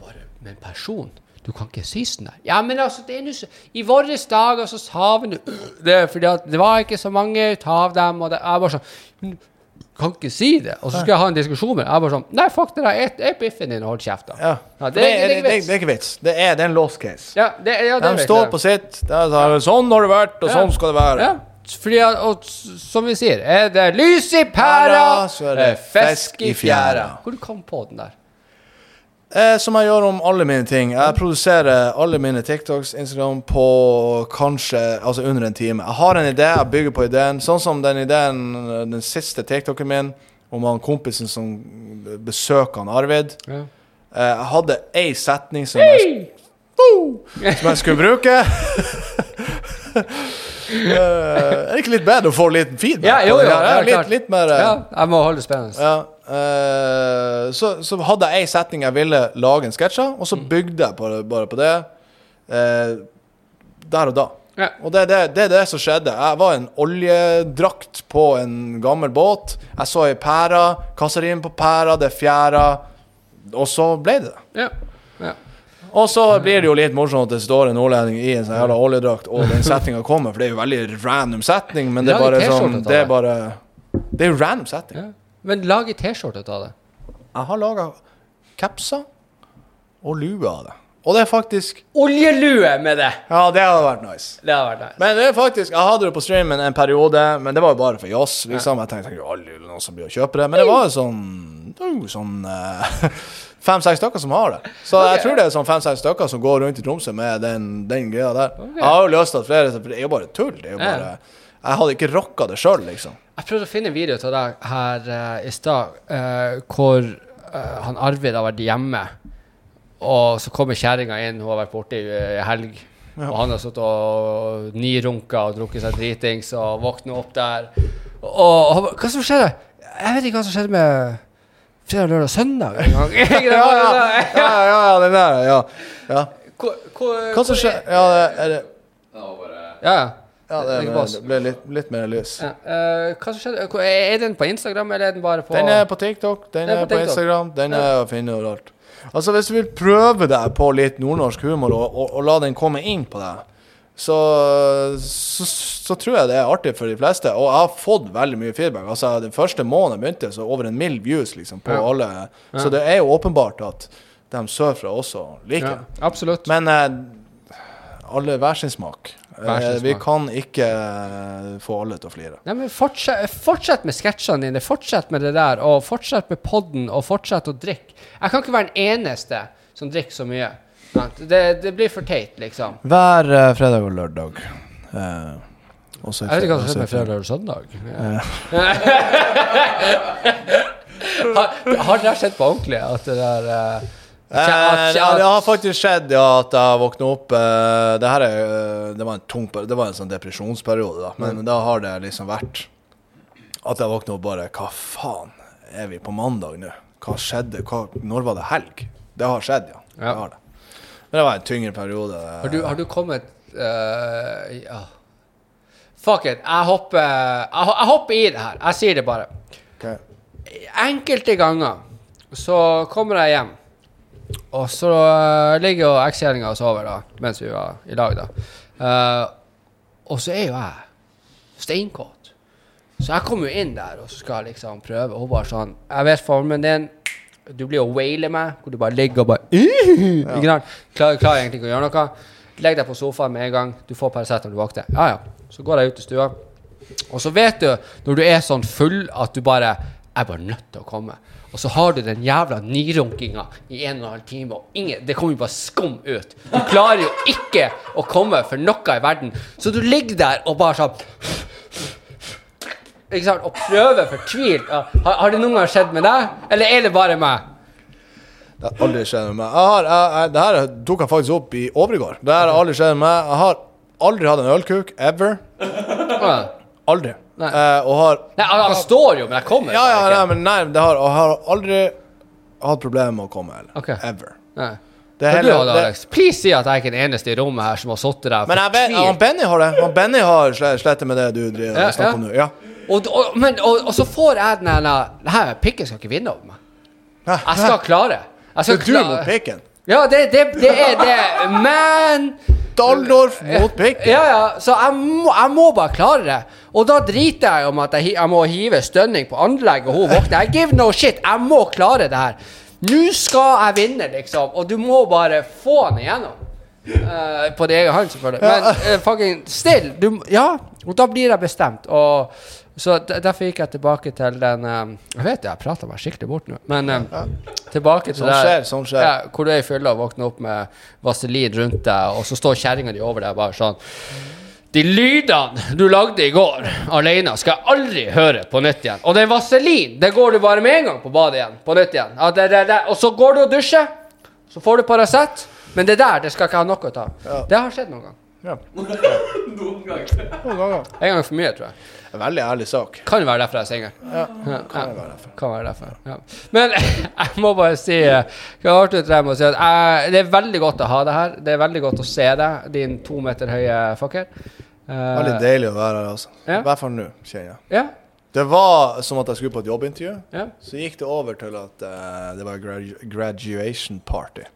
Bare, men person, du kan ikke si sånn der. Ja, men altså, det er nå I våre dager så sa vi [clears throat] det, fordi at det var ikke så mange ut av dem, og det er bare sånn «Men du kan ikke si det. Og så skal jeg ha en diskusjon med deg. Jeg bare sånn Nei, fuck det der. Et, et biffen din og hold kjeft, da. Ja. Ja, det, er, det, det, er ikke vits. Det er, det er en lost case. Ja, det, ja, det De står på sitt. Det er sånn, har det vært, og sånn skal det være. Fordi og som vi sier, er det lys i pæra, så er det fisk i fjæra. Hvor kom på den der? Eh, som jeg gjør om alle mine ting. Jeg produserer alle mine TikToks, Instagram, på kanskje altså under en time. Jeg har en idé, jeg bygger på ideen. Sånn som den ideen, den siste TikToken min, om han kompisen som besøker han Arvid. Ja. Eh, jeg hadde ei setning som jeg, som jeg skulle bruke. [laughs] Eh, er det ikke litt bedre å få litt feedback? Ja, jo, jo, det? ja, litt, klart. litt mer eh, ja, jeg må holde det spennende. ja, eh, så, så hadde jeg ei setning jeg ville lage en sketsj av, og Mm. så bygde jeg på det, bare på det. eh, der og da. Ja. Og det er det, det, det som skjedde. Jeg var en oljedrakt på en gammel båt. Jeg så ei pære, kassarim på pæra, det er fjæra. Og så ble det det. Ja. ja. Og så blir det jo litt morsomt at det står en nordlending i en sånn jævla oljedrakt, og den setninga kommer, for det er jo veldig random setning, men det er bare sånn Det er bare Det er jo random setting. Men lag ei T-skjorte ut av det. Jeg har laga capser og lue av det. Og det er faktisk Oljelue med det! Ja, det hadde vært nice. Det hadde vært nice. Men det er faktisk Jeg hadde det på streamen en periode, men det var jo bare for jazz. Liksom. Jeg tenkte jo aldri noen som blir å kjøpe det. Men det var jo sånn jo sånn uh, [laughs] Fem-seks stykker som har det. Så jeg tror det er sånn fem-seks stykker som går rundt i Tromsø med den, den greia der. Okay. Jeg har jo lyst til at flere det er jo bare tull. Det er jo Ja. Jeg hadde ikke rocka det sjøl, liksom. Jeg prøvde å finne en video til deg her uh, i stad, uh, hvor uh, han Arvid har vært hjemme, og så kommer kjerringa inn, hun har vært borte i uh, helg, og han har sittet og nirunka og drukket seg dritings og våkner opp der. Og, og hva som skjedde? Jeg vet ikke hva som skjedde med fredag, lørdag, søndag en gang. [laughs] [laughs] Ja, ja, ja, ja, ja den der, ja. ja. Hva, hva, Hva som skjedde? Ja, det, er det, Ja, bare Ja, ja. Ja, det, Ikke det ble litt, litt mer lys. Ja, Uh, hva skjedde? Er den på Instagram, eller er den bare på Den er på TikTok, den Den er på på TikTok. Instagram, den er å finne overalt. Altså, hvis du vil prøve deg på litt nordnorsk humor, og, og, og la den komme inn på deg, så, så, så tror jeg det er artig for de fleste. Og jeg har fått veldig mye feedback. Altså, Den første måneden jeg begynte, så over en mild views liksom, på Ja. alle. Så det er jo åpenbart at de sørfra også liker Ja, absolutt. Men eh, alle hver sin smak. Eh, vi kan ikke eh, få alle til å flire. Nei, men fortsett, fortsett med sketsjene dine, fortsett med det der, og fortsett med podden, og fortsett å drikke. Jeg kan ikke være den eneste som drikker så mye. Det, det blir for teit, liksom. Hver uh, fredag og lørdag. Uh, også Jeg vet ikke hva som skjer med fredag. og søndag. [laughs] har, har det skjedd på ordentlig? At det der eh, Eh, ja, det har faktisk skjedd ja, at jeg våkna opp eh, Det her er eh, Det var en tung Det var en sånn depresjonsperiode, da. Men da har det liksom vært at jeg våkna opp bare Hva faen? Er vi på mandag nå? Hva skjedde? Hva, når var det helg? Det har skjedd, ja. Ja. Det har det. Men det var en tyngre periode. Har du, har du kommet uh, ja. Fuck it. Jeg hopper, jeg, jeg hopper i det her. Jeg sier det bare. Okay. Enkelte ganger så kommer jeg hjem, og så eh, ligger jo ekskjerringa og sover da, mens vi var i lag, da. Eh, og så er jo jeg steinkåt. Så jeg kommer jo inn der og så skal jeg liksom prøve. Og hun bare sånn Jeg vet formen din. Du blir jo waile meg, hvor du bare ligger og bare [laughs] Ikke sant? Klarer, klarer egentlig ikke å gjøre noe. Legg deg på sofaen med en gang. Du får Paracet når du våkner. Ja, ja. Så går jeg ut i stua. Og så vet du, når du er sånn full at du bare Jeg er bare nødt til å komme. Og så har du den jævla nyrunkinga i en og en halv time, og ingen, det kommer jo bare skum ut. Du klarer jo ikke å komme for noe i verden. Så du ligger der og bare sånn ikke sant? Og prøver fortvilt. Har, har det noen gang skjedd med deg, eller er det bare meg? Det har aldri skjedd med meg. Jeg har, jeg, jeg, det her tok jeg faktisk opp i overgård. Det har aldri skjedd med meg. Jeg har aldri hatt en ølkuk. Ever. Ja. Aldri. Nei. Eh, og har Nei, han, han står jo, men jeg kommer Ja, ja, bare nei, men nei, det har, jeg har aldri hatt problemer med å komme heller. Okay. Ever. Nei. Det er heller, du det, Alex? Please si at jeg er ikke den eneste i rommet her som har sittet der men jeg vet, han Benny har det. Han Benny har slettet med det du driver Ja, snakker ja. om nå. Ja. Og, og, men, og, og så får jeg den her Det her pikken skal ikke vinne over meg. Jeg skal klare. Jeg skal Det er du klare- mot pikken. Ja, det, det, det er det. Men Daldorf mot Bacon. Ja, ja, så jeg må, jeg må bare klare det. Og da driter jeg om at jeg, jeg må hive stønning på anlegg, og hun våkner. Jeg give no shit. Jeg må klare det her. Nå skal jeg vinne, liksom. Og du må bare få den igjennom. Uh, på din egen hånd, selvfølgelig. Men uh, fucking still. Du, ja, og da blir jeg bestemt. Og så Derfor gikk jeg tilbake til den eh, Jeg vet jeg prater meg skikkelig bort nå, men ja. tilbake til Sånn skjer, sånn skjer. Ja, hvor du er i fylla og våkner opp med vaselin rundt deg, og så står kjerringa di over deg bare sånn De lydene du lagde i går alene, skal jeg aldri høre på nytt igjen. Og det er vaselin. Det går du bare med en gang på badet igjen. På nytt igjen. Ja, det, det, det. Og så går du og dusjer. Så får du Paracet. Men det der det skal ikke ha noe av. Det har skjedd noen gang. Ja. [laughs] Noen ganger. En gang for mye, tror jeg. Veldig ærlig sak. Kan være derfor jeg er singel. Ja. Ja, Kan ja. være derfor. Kan være derfor. Ja. Men [laughs] jeg må bare si eh, Jeg å si jeg, Det er veldig godt å ha deg her. Det er veldig godt å se deg, din to meter høye fucker. Uh, Veldig deilig å være her, altså. I hvert fall nå, kjenner jeg. Ja. Det var som at jeg skulle på et jobbintervju. ja. Så gikk det over til at uh, det var gradu graduation party.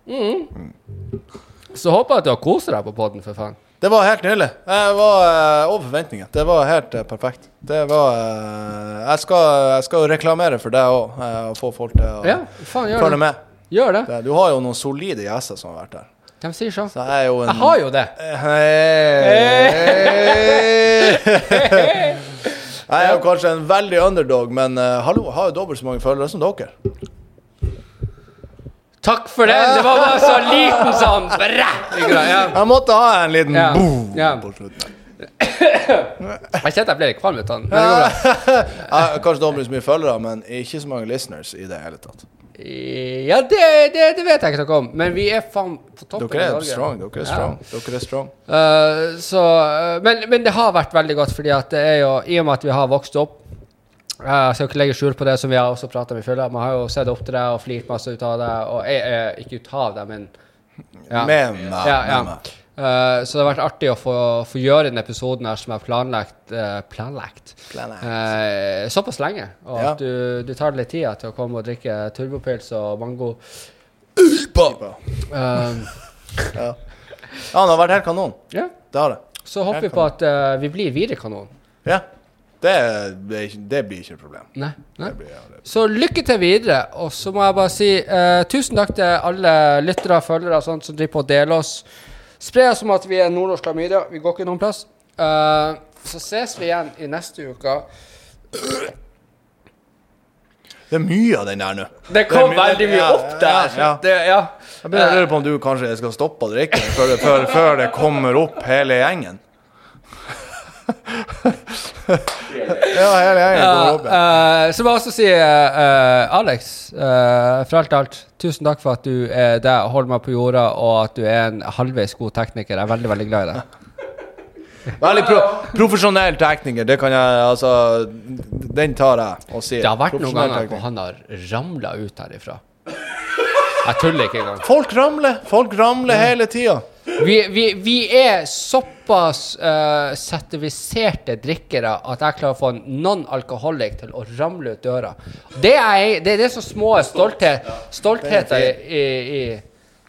Så håper jeg at du har kost deg på poden, for faen. Det var helt nydelig. Jeg var uh, over forventninger. Det var helt uh, perfekt. Det var uh, jeg, skal, jeg skal reklamere for deg òg, og få folk til å Ja, faen, gjør følge det. med. Gjør det. Det, du har jo noen solide gjester som har vært der. De sier sånn. Så jeg en Jeg har jo det. Hei. [laughs] Jeg er jo kanskje en veldig underdog, men hallo, jeg har jo dobbelt så mange følgere som dere. Takk for den! Det var bare så liten sånn! Ja. Jeg måtte ha en liten Ja. boom Ja. på slutten. Jeg kjente jeg ble litt kvalm ut av den. Men det [laughs] kanskje så mye følgere, men ikke så mange listeners i det hele tatt. Ja, det, det, det vet jeg ikke noe om, men vi er faen på toppen Dere er strong. Dere er Ja. strong. Dere er strong. Uh, så, eh, men, men det har vært veldig godt, fordi at det er jo I og med at vi har vokst opp Jeg skal ikke legge skjul på det, som vi har også prata om i fylla. Man har jo sett opp til det og flirt masse ut av det. Og jeg er ikke ut av det, men ja. Med meg. Ja, ja. Med meg. Eh, så det har vært artig å få, få gjøre denne episoden her som er planlagt, uh, planlagt. Planlagt. Uh, såpass lenge. Og Ja. at du, du tar deg litt tid til å komme og drikke turbopils og mango. Bra. Eh, [laughs] Ja. ja, det har vært helt kanon. ja. Det har det. Så håper vi på at vi blir videre kanon. Ja. Det, det, det blir ikke et problem. Nei, nei. Blir, ja, det. Så lykke til videre. Og så må jeg bare si eh, tusen takk til alle lyttere, følgere og sånt som driver på og deler oss. Spre oss som at vi er nordnorsk klamydia. Vi går ikke noen plass. Uh, så ses vi igjen i neste uke. det er mye av den der nå. Det kom mye- veldig mye ja, opp der. ja, ja. Det, ja. Jeg begynner å lure på om du kanskje skal stoppe å drikke før, før, før det kommer opp hele gjengen. Ja, hele gjengen Ja, kommer opp. Ja. eh, så jeg også si, eh, eh, Alex, eh, for alt alt, tusen takk for at du er der og holder meg på jorda, og at du er en halvveis god tekniker. Jeg er veldig, veldig glad i deg. Veldig pro profesjonell tekniker, det kan jeg altså Den tar jeg og sier. Det har vært noen ganger hvor han har ramla ut herifra. Jeg tuller ikke engang. Folk ramler. Folk ramler hele tida. Vi, vi, vi er såpass uh, sertifiserte drikkere at jeg klarer å få en non-alkoholic til å ramle ut døra. Det er, det, det er så små stolthet, stoltheter i, i,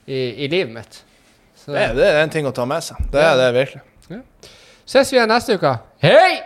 i, i, livet mitt. Så, Det, er- det er en ting å ta med seg. Det er det virkelig. Ses vi igjen neste uke. Hei!